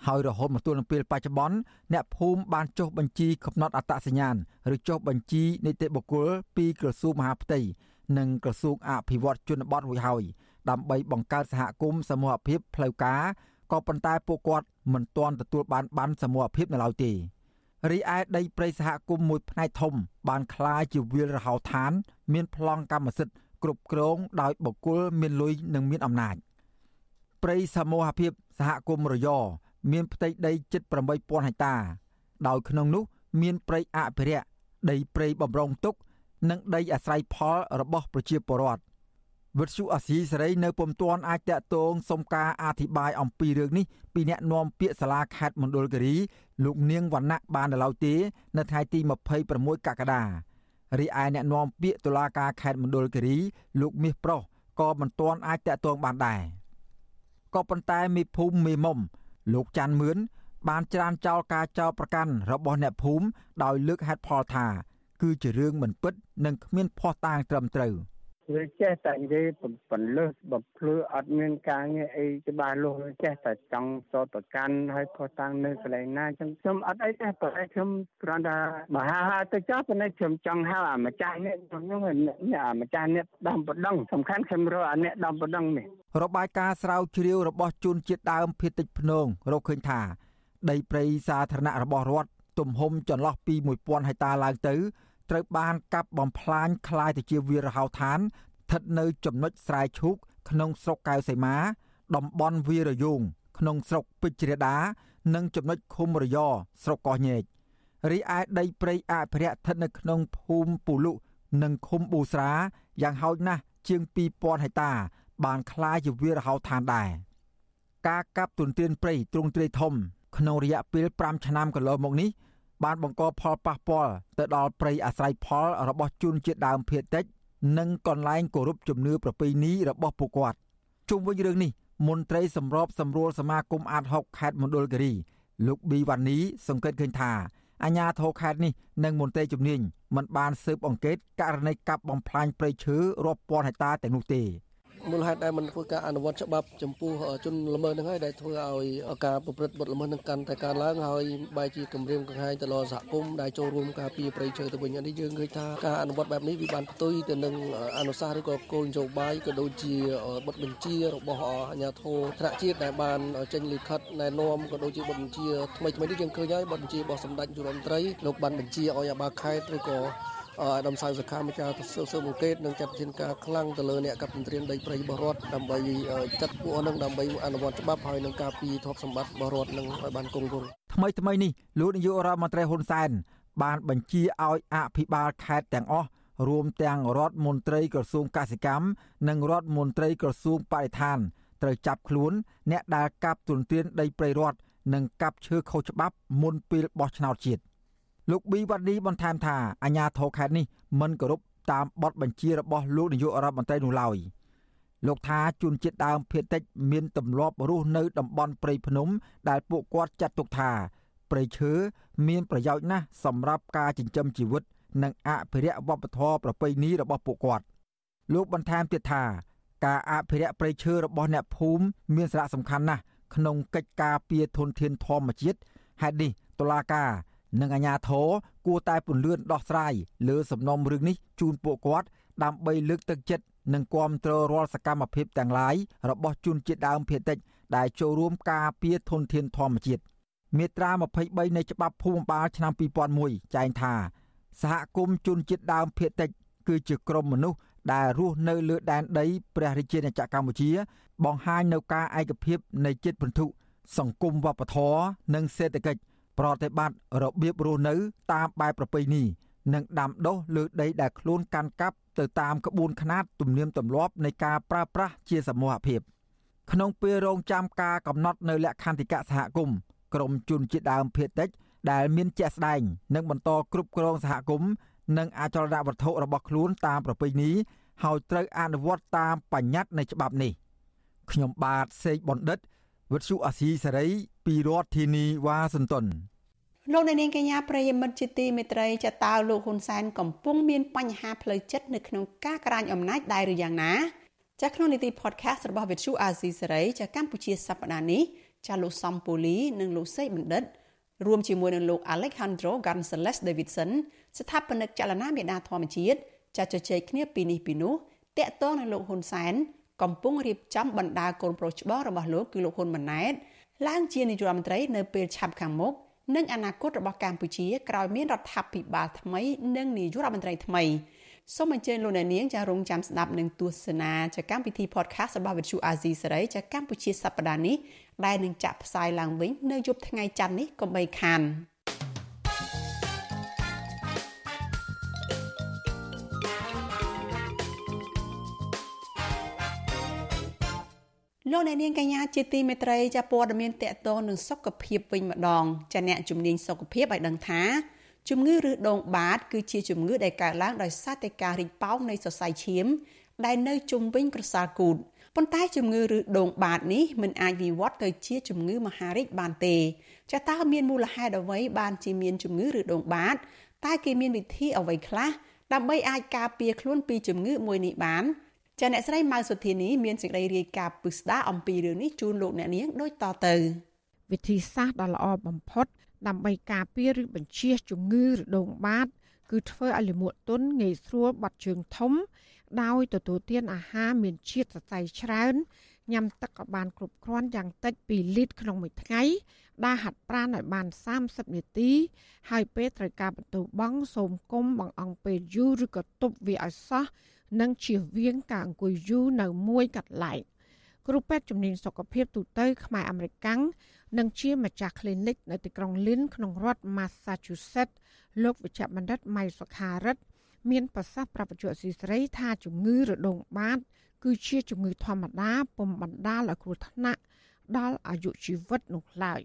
ហើយរហូតមកទល់នឹងពេលបច្ចុប្បន្នអ្នកភូមិបានចុះបញ្ជីកំណត់អត្តសញ្ញាណឬចុះបញ្ជីនីតិបុគ្គលពីក្រសួងមហាផ្ទៃនិងក្រសួងអភិវឌ្ឍជនបទរួចហើយដើម្បីបង្កើតសហគមន៍សមូហភាពផ្លូវការក៏ប៉ុន្តែពួកគាត់មិនទាន់ទទួលបានបានសមូហភាពនៅឡើយទេរីឯដីព្រៃសហគមន៍មួយផ្នែកធំ បានคล้ายជាវាលរហោឋាន មានប្លង់កម្មសិទ្ធិ គ្រប់គ្រងដោយបុគ្គលមានលុយនិងមានអំណាចព្រៃសមូហភាពសហគមន៍រយមានផ្ទៃដីជិត8000ហិកតា ដោយក្នុងនោះ មានព្រៃអភិរក្សដីព្រៃបំរុងទុក និងដីអាស្រ័យផលរបស់ប្រជាពលរដ្ឋវិទ្យុអាស៊ីសេរីនៅពុំទាន់អាចតាក់ទងសុំការអធិប្បាយអំពីរឿងនេះពីអ្នកនាំពាក្យសាលាខេត្តមណ្ឌលគិរីលោកនាងវណ្ណៈបាននៅឡើយទេ នៅថ្ងៃទី26កក្កដា រីឯអ្នកនាំពាក្យតុលាការខេត្តមណ្ឌលគិរី លោកមាសប្រុសក៏មិនទាន់អាចតាក់ទងបានដែរក៏ប៉ុន្តែមេភូមិមេមុំ លោកច័ន្ទមឿនបានច្រានចោលការចោទប្រកាន់របស់អ្នកភូមិដោយលើកហេតុផលថា គឺជារឿងមិនពិត និងគ្មានភ័ស្តុតាងត្រឹមត្រូវ។ វាចេះតែនិយាយបន្លឺបំភ្លឺអត់មានការងារអីច្បាស់លាស់ចេះតែចង់សតប្រកាន់ឲ្យខុសតាំងនៅកន្លែងណាអញ្ចឹងខ្ញុំអត់អីទេប៉ុន្តែខ្ញុំគ្រាន់តែបើហៅហៅទៅចោះប៉ុន្តែខ្ញុំចង់ហៅអាម្ចាស់នេះខ្ញុំអាម្ចាស់នេះដំបដងសំខាន់ខ្ញុំរកអាអ្នកដំបដងនេះរបាយការណ៍ស្រាវជ្រាវរបស់ជនជាតិដើមភៀតតិចភ្នងរកឃើញថា ដីព្រៃសាធារណៈរបស់រដ្ឋទំហំចន្លោះពី1000ហិកតាឡើងទៅ ត្រូវបានកាប់បំផ្លាញคล้ายទៅជាវាលរហោឋានស្ថិតនៅចំណុចស្រែឈូកក្នុងស្រុកកៅសីមាតំបន់វារយោងក្នុងស្រុកពេជ្រដានិងចំណុចឃុំរយស្រុកកោះញែករីឯដីព្រៃអភិរក្សស្ថិតនៅក្នុងភូមិពូលុនិងឃុំប៊ូស្រាយ៉ាងហោចណាស់ជាង2000ហិកតា បានคล้ายជាវាលរហោឋានដែរការកាប់ទុនទានព្រៃទ្រង់ទ្រាយធំក្នុងរយៈពេល5ឆ្នាំកន្លងមកនេះ បានបង្កផលប៉ះពាល់ទៅដល់ព្រៃអាស្រ័យផលរបស់ជនជាតិដើមភាគតិច និងកន្លែងគោរពជំនឿប្រពៃណីរបស់ពួកគាត់ជុំវិញរឿងនេះមន្ត្រីសម្របសម្រួលសមាគមអាត6ខេត្តមណ្ឌលគិរីលោកប៊ីវ៉ានីសង្កេតឃើញថាអាញាធរខេត្តនេះនិងមន្ត្រីជំនាញមិនបានស៊ើបអង្កេតករណីកាប់បំផ្លាញព្រៃឈើរាប់ពាន់ហិកតាទាំងនោះទេ មូលហេតុដែលមិនធ្វើការអនុវត្តច្បាប់ចំពោះជនល្មើសនឹងហើយដែលធ្វើឲ្យការប្រព្រឹត្តបទល្មើសនឹងកាន់តែកើនឡើងហើយបែរជាគម្រាមកំហែងទៅដល់សហគមន៍ដែលចូលរួមការពារប្រៃឈើទៅវិញនេះយើងឃើញថាការអនុវត្តបែបនេះវាបានផ្ទុយទៅនឹងអនុសាសន៍ឬក៏គោលនយោបាយក៏ដូចជាបទបញ្ជារបស់អាជ្ញាធរថ្នាក់ជាតិដែលបានចេញលិខិតណែនាំក៏ដូចជាបទបញ្ជាថ្មីថ្មីនេះយើងឃើញហើយបទបញ្ជារបស់សម្ដេចនាយករដ្ឋមន្ត្រីលោកបានបញ្ជាឲ្យអាបាខេត្តឬក៏ អាដាមសៅសខាម្ចាស់ទៅស៊ើបអង្កេតនិងចាត់វិធានការខ្លាំងទៅលើអ្នកកັບទន្ទ្រានដីព្រៃរបស់រដ្ឋដើម្បីចាត់ពួកនឹងដើម្បីអនុវត្តច្បាប់ហើយនឹងការពីធបសម្បត្តិរបស់រដ្ឋនឹងឲ្យបានគង់វង្សថ្មីថ្មីនេះលោកនាយករដ្ឋមន្ត្រីហ៊ុនសែនបានបញ្ជាឲ្យអភិបាលខេត្តទាំងអស់រួមទាំងរដ្ឋមន្ត្រីក្រសួងកសិកម្មនិងរដ្ឋមន្ត្រីក្រសួងបរិស្ថានត្រូវចាប់ខ្លួនអ្នកដែលកាប់ទន្ទ្រានដីព្រៃរដ្ឋនិងកាប់ឈើខុសច្បាប់មុនពេលបោះឆ្នោតជាតិ លោកប៊ីវ៉ាឌីបន្ថែមថាអាញាធរខេត្តនេះមិនគោរពតាមបទបញ្ជារបស់លោកនាយករដ្ឋមន្ត្រីនោះឡើយលោកថាជនជាតិដើមភាគតិចមានទម្លាប់រស់នៅតំបន់ព្រៃភ្នំ ដែលពួកគាត់ចាត់ទុកថាព្រៃឈើមានប្រយោជន៍ណាស់សម្រាប់ការចិញ្ចឹមជីវិត និងអភិរក្សវប្បធម៌ប្រពៃណីរបស់ពួកគាត់លោកបន្ថែមទៀតថាការអភិរក្សព្រៃឈើរបស់អ្នកភូមិមានសារៈសំខាន់ណាស់ក្នុងកិច្ចការពារធនធានធម្មជាតិហេតុនេះតុលាការ និងអាជ្ញាធរគួរតែពន្លឿនដោះស្រាយលើសំណុំរឿងនេះជូនពួកគាត់ដើម្បីលើកទឹកចិត្តនិងគាំទ្ររាល់សកម្មភាពទាំងឡាយរបស់ជនជាតិដើមភាគតិច ដែលចូលរួមការពារធនធានធម្មជាតិមាត្រា23នៃច្បាប់ភូមិបាលឆ្នាំ2001ចែងថា សហគមន៍ជនជាតិដើមភាគតិច គឺជាក្រុមមនុស្សដែលរស់នៅលើដែនដីព្រះរាជាណាចក្រកម្ពុជា បង្ហាញនៅការឯកភាពនៃចិត្តពន្ធុសង្គមវប្បធម៌និងសេដ្ឋកិច្ច ប្រតិបត្តិរបៀបរស់នៅតាមបែបប្រពៃណីនិងដាំដុះលើដីដែលខ្លួនកាន់កាប់ទៅតាមក្បួនខ្នាតទំនៀមទម្លាប់នៃការប្រើប្រាស់ជាសមូហភាពក្នុងពេលរងចាំការកំណត់នៅលក្ខន្តិកៈសហគមន៍ក្រមជនជាតិដើមភាគតិចដែលមានជាក់ស្ដែងនិងបន្តគ្រប់គ្រងសហគមន៍និងអចលនវត្ថុរបស់ខ្លួនតាមប្រពៃណីហើយត្រូវអនុវត្តតាមបញ្ញត្តិនៃច្បាប់នេះខ្ញុំបាទសេកបណ្ឌិតវិទ្យុអាស៊ីសេរីពីរដ្ឋធានីវ៉ាស៊ីនតោន លោកអ្នកនាងកញ្ញាប្រិយមិត្តជាទីមេត្រីចតើលោកហ៊ុនសែនកំពុងមានបញ្ហាផ្លូវចិត្តនៅក្នុងការក្រាញអំណាចដែរឬយ៉ាងណាចាក្នុងនីតិ podcast របស់វិទ្យុអាស៊ីសេរីចាកម្ពុជាសប្តាហ៍នេះចាលោកសំពូលីនិងលោកសេកបណ្ឌិតរួមជាមួយនឹងលោក Alejandro Gonzalez Davidson ស្ថាបនិកចលនាមេដាធម្មជាតិចាជជែកគ្នាពីនេះពីនោះតាក់ទងនឹងលោកហ៊ុនសែនកំពុងរៀបចំបណ្ដាកូនប្រុសច្បងរបស់លោកគឺលោកហ៊ុនម៉ាណែតឡើងជានាយករដ្ឋមន្ត្រីនៅពេលឆាប់ខាងមុខ និងអនាគតរបស់កម្ពុជាក្រោយមានរដ្ឋាភិបាលថ្មីនិងនាយករដ្ឋមន្ត្រីថ្មីសូមអញ្ជើញលោកអ្នកនាងចារងចាំស្ដាប់នឹងទស្សនាចាកម្មវិធី podcast របស់វិទ្យុអាស៊ីសេរីចាកម្ពុជាសប្តាហ៍នេះដែលនឹងចាក់ផ្សាយឡើងវិញនៅយប់ថ្ងៃច័ន្ទនេះកុំបីខាន លោកអ្នកនាងកញ្ញាជាទីមេត្រីចាព័ត៌មានតកតងនឹងសុខភាពវិញម្ដងចាអ្នកជំនាញសុខភាពឲ្យដឹងថាជំងឺឬដងបាត គឺជាជំងឺដែលកើតឡើងដោយសារតែការរីកប៉ោងនៃសរសៃឈាម ដែលនៅជុំវិញក្រសែគូតប៉ុន្តែជំងឺឬដងបាតនេះមិនអាចវិវត្តទៅជាជំងឺមហារីកបានទេចាតើមានមូលហេតុអ្វីបានជាមានជំងឺឬដងបាតតែគេមានវិធីអ្វីខ្លះដើម្បីអាចការពារខ្លួនពីជំងឺមួយនេះបាន ចាអ្នកស្រីម៉ៅសុធានីមានសេចក្តីរាយការណ៍ពិស្ដារអំពីរឿងនេះជូនលោកអ្នកនាងដូចតទៅ វិធីសាស្ត្រដ៏ល្អបំផុត ដើម្បីការពារឬបញ្ជៀសជំងឺរដូងបាត គឺធ្វើឲ្យលាមកទុនងាយស្រួលបាត់ជើងធំ ដោយទទួលទានអាហារមានជាតិសរសៃច្រើនញ៉ាំទឹកឲ្យបានគ្រប់គ្រាន់យ៉ាងតិច2លីត្រក្នុងមួយថ្ងៃដែលហាត់ប្រាណឲ្យបាន30នាទី ហើយពេលត្រូវការបន្ទោបង់សូមគុំបងអង្គពេលយូរឬក៏ទប់វាឲ្យសោះ និងជៀសវាងការអង្គុយយូរនៅមួយកន្លែងគ្រូពេទ្យជំនាញសុខភាពទូទៅខ្មែរអាមេរិកាំងនិងជាម្ចាស់ clinic នៅទីក្រុង Lynn ក្នុងរដ្ឋ Massachusetts លោកវិជ្ជបណ្ឌិតម៉ៃសុខារិទ្ធមានប្រសាសន៍ប្រាប់បញ្ជាក់ស៊ីស្រីថាជំងឺរដូងបាត គឺជាជំងឺធម្មតាពុំបណ្ដាលឲ្យគ្រោះថ្នាក់ដល់អាយុជីវិតនោះឡើយ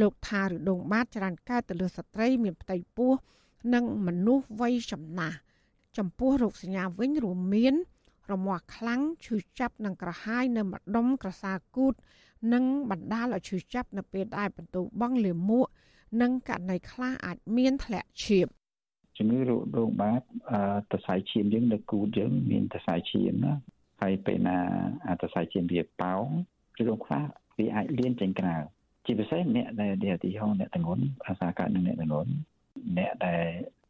លោកថារដូងបាតច្រើនកើតទៅលើស្ត្រីមានផ្ទៃពោះនិងមនុស្សវ័យចំណាស់ ចំពោះរោគសញ្ញាវិញរួមមានរមាស់ខ្លាំងឈឺចាប់និងក្រហាយនៅម្ដុំក្រសាគូត និងបណ្ដាលឲ្យឈឺចាប់នៅពេលដែលបន្ទោបង់លាមកនិងករណីខ្លះអាចមានធ្លាក់ឈាមជំងឺរោគដងបាតតសៃឈាមយើងនៅគូតយើងមានតសៃឈាមណាហើយពេលណាតសៃឈាមវាប៉ោងឬរងខ្លះវាអាចលៀនចេញក្រៅជាពិសេសអ្នកដែលឧទាហរណ៍អ្នកតងន់ភាសាកើតនឹងអ្នកតងន់អ្នកដែល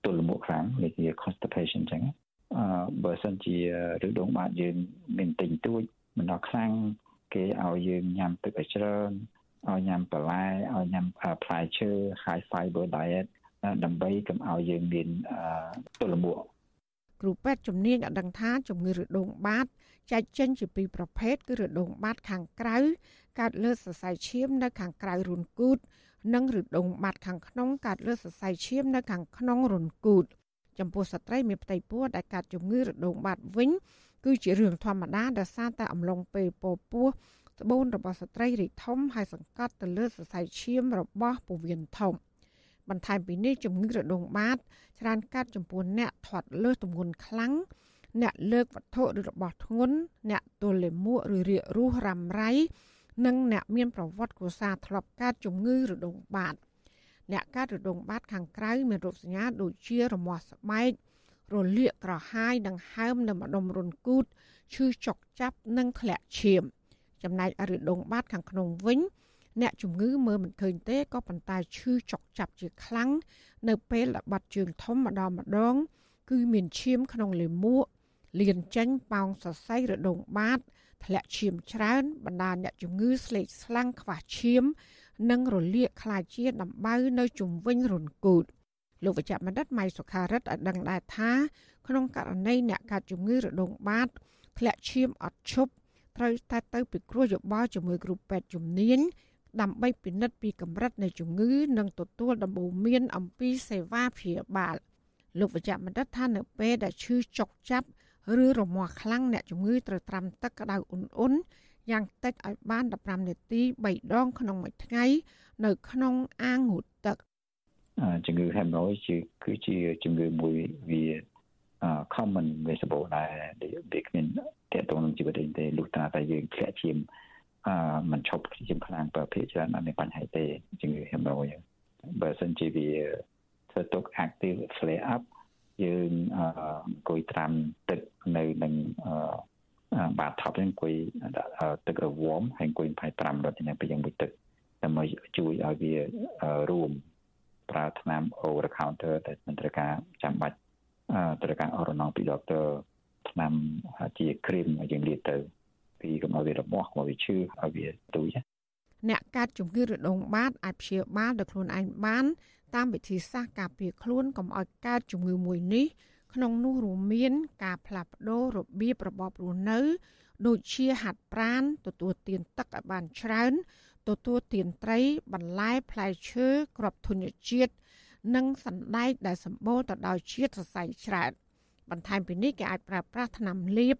ទល់មុខខ្លាំងដូចជា constipation ចឹងអឺបើសិនជាឬដងបាតយើងមានទិញទួចមិនដល់ខ្លាំងគេឲ្យយើងញ៉ាំទឹកឲ្យច្រើនឲ្យញ៉ាំបន្លែឲ្យញ៉ាំផ្លែឈើ high fiber diet ដើម្បីកុំឲ្យយើងមានទល់មួកគ្រូពេទ្យជំនាញឲ្យដឹងថាជំងឺរដូងបាតចែកចេញជាពីរប្រភេទគឺរដូងបាតខាងក្រៅកើតលើសរសៃឈាមនៅខាងក្រៅរុនគូត និងរដូងបាតខាងក្នុងកើតលើសរសៃឈាមនៅខាងក្នុងរុនគូតចំពោះស្ត្រីមានផ្ទៃពោះដែលកើតជំងឺរដូងបាតវិញ គឺជារឿងធម្មតាដែលសារតែអំឡុងពេលពោពោះត្បូនរបស់ស្ត្រីរីកធំហើយសង្កត់ទៅលើសរសៃឈាមរបស់ពោះវៀនធំបន្ថែមពីនេះជំងឺរដូងបាតច្រើនកាត់ចំពោះអ្នកធាត់លើសទម្ងន់ខ្លាំងអ្នកលើកវត្ថុឬរបស់ធ្ងន់អ្នកទល់លាមកឬរាករូសរ៉ាំរ៉ៃ និងអ្នកមានប្រវត្តិគ្រួសារធ្លាប់កើតជំងឺរដូងបាតអ្នកកើតរដូងបាតខាងក្រៅមានរោគសញ្ញាដូចជារមាស់ស្បែករលាកក្រហាយនិងហើមនៅម្ដុំរុនគូតឈឺចុកចាប់និងធ្លាក់ឈាម ចំណែករដូងបាតខាងក្នុងវិញអ្នកជំងឺមើលមិនឃើញទេក៏ប៉ុន្តែឈឺចុកចាប់ជាខ្លាំងនៅពេលបាត់ជើងធំម្ដងម្ដង គឺមានឈាមក្នុងលាមកលៀនចេញប៉ោងសរសៃរដូងបាត ធ្លាក់ឈាមច្រើនបណ្ដាអ្នកជំងឺស្លេកស្លាំងខ្វះឈាម និងរលាកខ្លាចជាដំបៅនៅជុំវិញរុនគូតលោកវេជ្ជបណ្ឌិតម៉ៃសុខារិតឲ្យដឹងដែរថាក្នុងករណីអ្នកកាត់ជំងឺរដូងបាតធ្លាក់ឈាមអត់ឈប់ត្រូវតែទៅពិគ្រោះយោបល់ជាមួយគ្រូពេទ្យជំនាញដើម្បីពិនិត្យពីកម្រិតនៃជំងឺ និងទទួលដំបូន្មានអំពីសេវាព្យាបាលលោកវេជ្ជបណ្ឌិតថានៅពេលដែលឈឺចុកចាប់ ឬរមាស់ខ្លាំងអ្នកជំងឺត្រូវត្រាំទឹកក្តៅអ៊ុនអ៊ុនយ៉ាងតិចឲ្យបាន15នាទី3ដងក្នុងមួយថ្ងៃនៅក្នុងអាងងូតទឹកជំងឺ hemorrhoid ជាគឺជាជំងឺមួយវា common visible ដែលវាគ្មានតកតងនឹងជីវិតទេលុះត្រាតែយើងធ្លាក់ឈាមអឺมันឈប់ឈាមខ្លាំងប្រភេទច្រើនអត់មានបញ្ហាទេជំងឺ hemorrhoid បើសិនជាវាធ្វើទុក active flare up យើងអង្គុយត្រាំទឹកនៅនឹងបាតថប់អង្គុយដាក់ទឹករវមហើយអង្គុយ25នាទីពេលយ៉ាងមួយទឹកដើម្បីជួយឲ្យវារួមប្រើថ្នាំ over the counter តែមិនត្រូវការចាំបាច់ត្រូវការអរណងពីដុកទ័រថ្នាំជាគ្រីមយើងលាបទៅពីកុំឲ្យវារមាស់កុំឲ្យវាឈឺឲ្យវាទូច អ្នកកាត់ជំងឺរដូងបាតអាចព្យាបាលដោយខ្លួនឯងបាន តាមវិធីសាស្ត្រការពារខ្លួនកុំឲ្យកើតជំងឺមួយនេះ ក្នុងនោះរួមមាន ការផ្លាស់ប្ដូររបៀបរបបរស់នៅ ដូចជាហាត់ប្រាណទទួលទានទឹកឲ្យបានច្រើនទទួលទានត្រី បន្លែផ្លែឈើគ្រាប់ធញ្ញជាតិនិងសណ្ដែកដែលសម្បូរទៅដោយជាតិសរសៃច្រើនបន្ថែមពីនេះគេអាចប្រើប្រាស់ថ្នាំលាប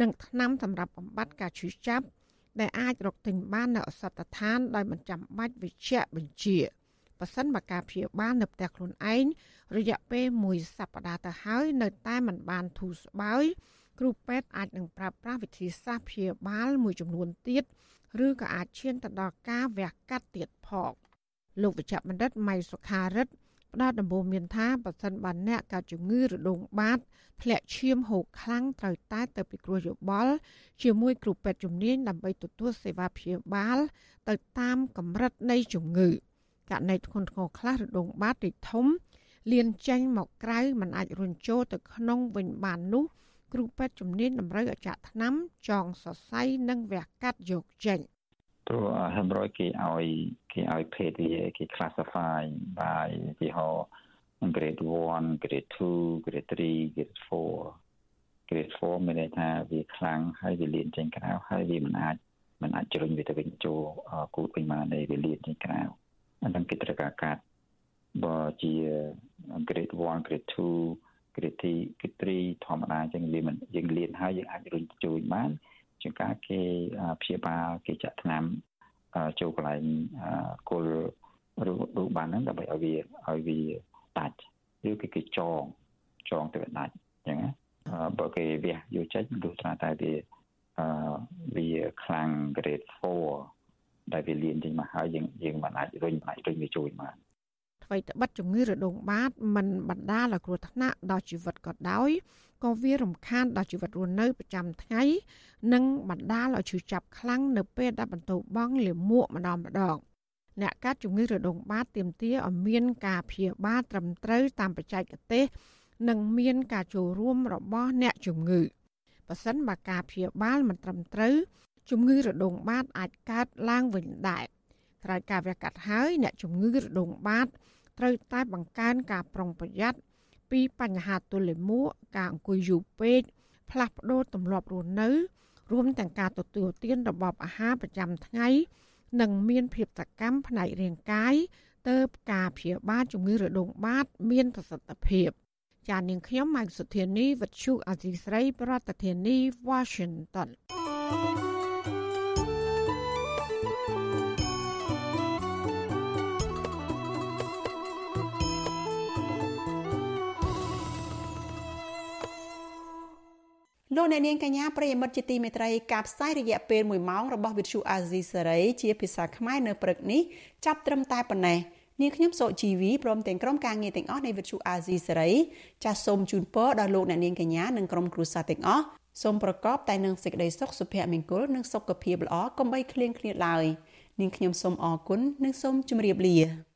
និងថ្នាំសម្រាប់បំបត្តិការឈឺចាប់ ដែលអាចរកទិញបាននៅអសតដ្ឋានដោយមិនចាំបាច់វិជ្ជបញ្ជាប៉ះសិនបើការព្យាបាលនៅផ្ទះខ្លួនឯងរយៈពេលមួយសប្តាហ៍ទៅហើយនៅតែមិនបានធូរស្បើយគ្រូពេទ្យអាចនឹងប្រើប្រាស់វិធីសាស្ត្រព្យាបាលមួយចំនួនទៀតឬក៏អាចឈានទៅដល់ការវះកាត់ទៀតផងលោកវិជ្ជបណ្ឌិតម៉ៃសុខារិទ្ធ ផ្ដល់ដំបូន្មានថាបើសិនបានអ្នកកើតជំងឺរដូងបាតធ្លាក់ឈាមហូរខ្លាំងត្រូវតែទៅពិគ្រោះយោបល់ជាមួយគ្រូពេទ្យជំនាញដើម្បីទទួលសេវាព្យាបាល ទៅតាមកម្រិតនៃជំងឺករណីធ្ងន់ធ្ងរខ្លះរដូងបាតរីកធំលៀនចេញមកក្រៅมันអាចរុញចូលទៅក្នុងវិញបាននោះគ្រូពេទ្យជំនាញតម្រូវឲ្យចាក់ថ្នាំចងសរសៃនិងវះកាត់យកចេញ ព្រោះ hemorrhoid គេឲ្យគេឲ្យភេទវាគេ classify by ទីហោ grade 1 grade 2 grade 3 grade 4 grade 4មានន័យថាវាខ្លាំងហើយវាលៀនចេញក្រៅហើយវាមិនអាចមិនអាចជ្រុញវាទៅវិញចូលគូតវិញបានទេវាលៀនចេញក្រៅអានឹងគេត្រូវការកាត់បើជា grade 1 grade 2 grade 3 grade 3ធម្មតាចឹងវាមិនយើងលៀនហើយយើងអាចរុញជួយបាន ជាងការគេព្យាបាលគេចាក់ថ្នាំចូលកន្លែងគល់រូបបានហ្នឹងដើម្បីឲ្យវាឲ្យវាដាច់ឬគេគេចងចងទៅដាច់អញ្ចឹងណាបើគេវះយកចេញទោះថាតែវាអឺវាខ្លាំង grade 4ដែលវាលៀនចេញមកហើយយើងយើងមិនអាចរុញអាចរុញវាជួយបាន អ្វីត្បិតជំងឺរដូងបាតមិនបណ្ដាលឲ្យគ្រោះថ្នាក់ដល់ជីវិតក៏ដោយក៏វារំខានដល់ជីវិតរស់នៅប្រចាំថ្ងៃនិងបណ្ដាលឲ្យឈឺចាប់ខ្លាំងនៅពេលដែលបន្ទោបង់លាមកម្ដងម្ដងអ្នកកាត់ជំងឺរដូងបាតទាមទារឲ្យមានការព្យាបាលត្រឹមត្រូវតាមបច្ចេកទេស និងមានការចូលរួមរបស់អ្នកជំងឺបើសិនបើការព្យាបាលមិនត្រឹមត្រូវជំងឺរដូងបាតអាចកើតឡើងវិញដែរក្រោយការវះកាត់ហើយអ្នកជំងឺរដូងបាត ត្រូវតែបង្កើនការប្រុងប្រយ័ត្នពីបញ្ហាទល់លាមកការអង្គុយយូរពេកផ្លាស់ប្ដូរទម្លាប់រស់នៅ រួមទាំងការទទួលទានរបបអាហារប្រចាំថ្ងៃ និងមានភាពសកម្មផ្នែករាងកាយទៅការព្យាបាលជំងឺរដូងបាត មានប្រសិទ្ធភាពចាននាងខ្ញុំម៉ៃសុធានីវិទ្យុអាស៊ីស្រី ប្រធានាធិបតី Washington លោកអ្នកនាងកញ្ញាប្រិយមិត្តជាទីមេត្រីការផ្សាយរយៈពេល1ម៉ោងរបស់វិទ្យុអាស៊ីសេរីជាភាសាខ្មែរនៅព្រឹកនេះចាប់ត្រឹមតែប៉ុណ្ណេះនាងខ្ញុំសុជីវីព្រមទាំងក្រុមការងារទាំងអស់នៃវិទ្យុអាស៊ីសេរីចាសសូមជូនពរដល់លោកអ្នកនាងកញ្ញានិងក្រុមគ្រួសារទាំងអស់សូមប្រកបតែនឹងសេចក្តីសុខសុភមង្គលនិងសុខភាពល្អកុំបីឃ្លៀងឃ្លាតឡើយនាងខ្ញុំសូមអរគុណនិងសូមជម្រាបលា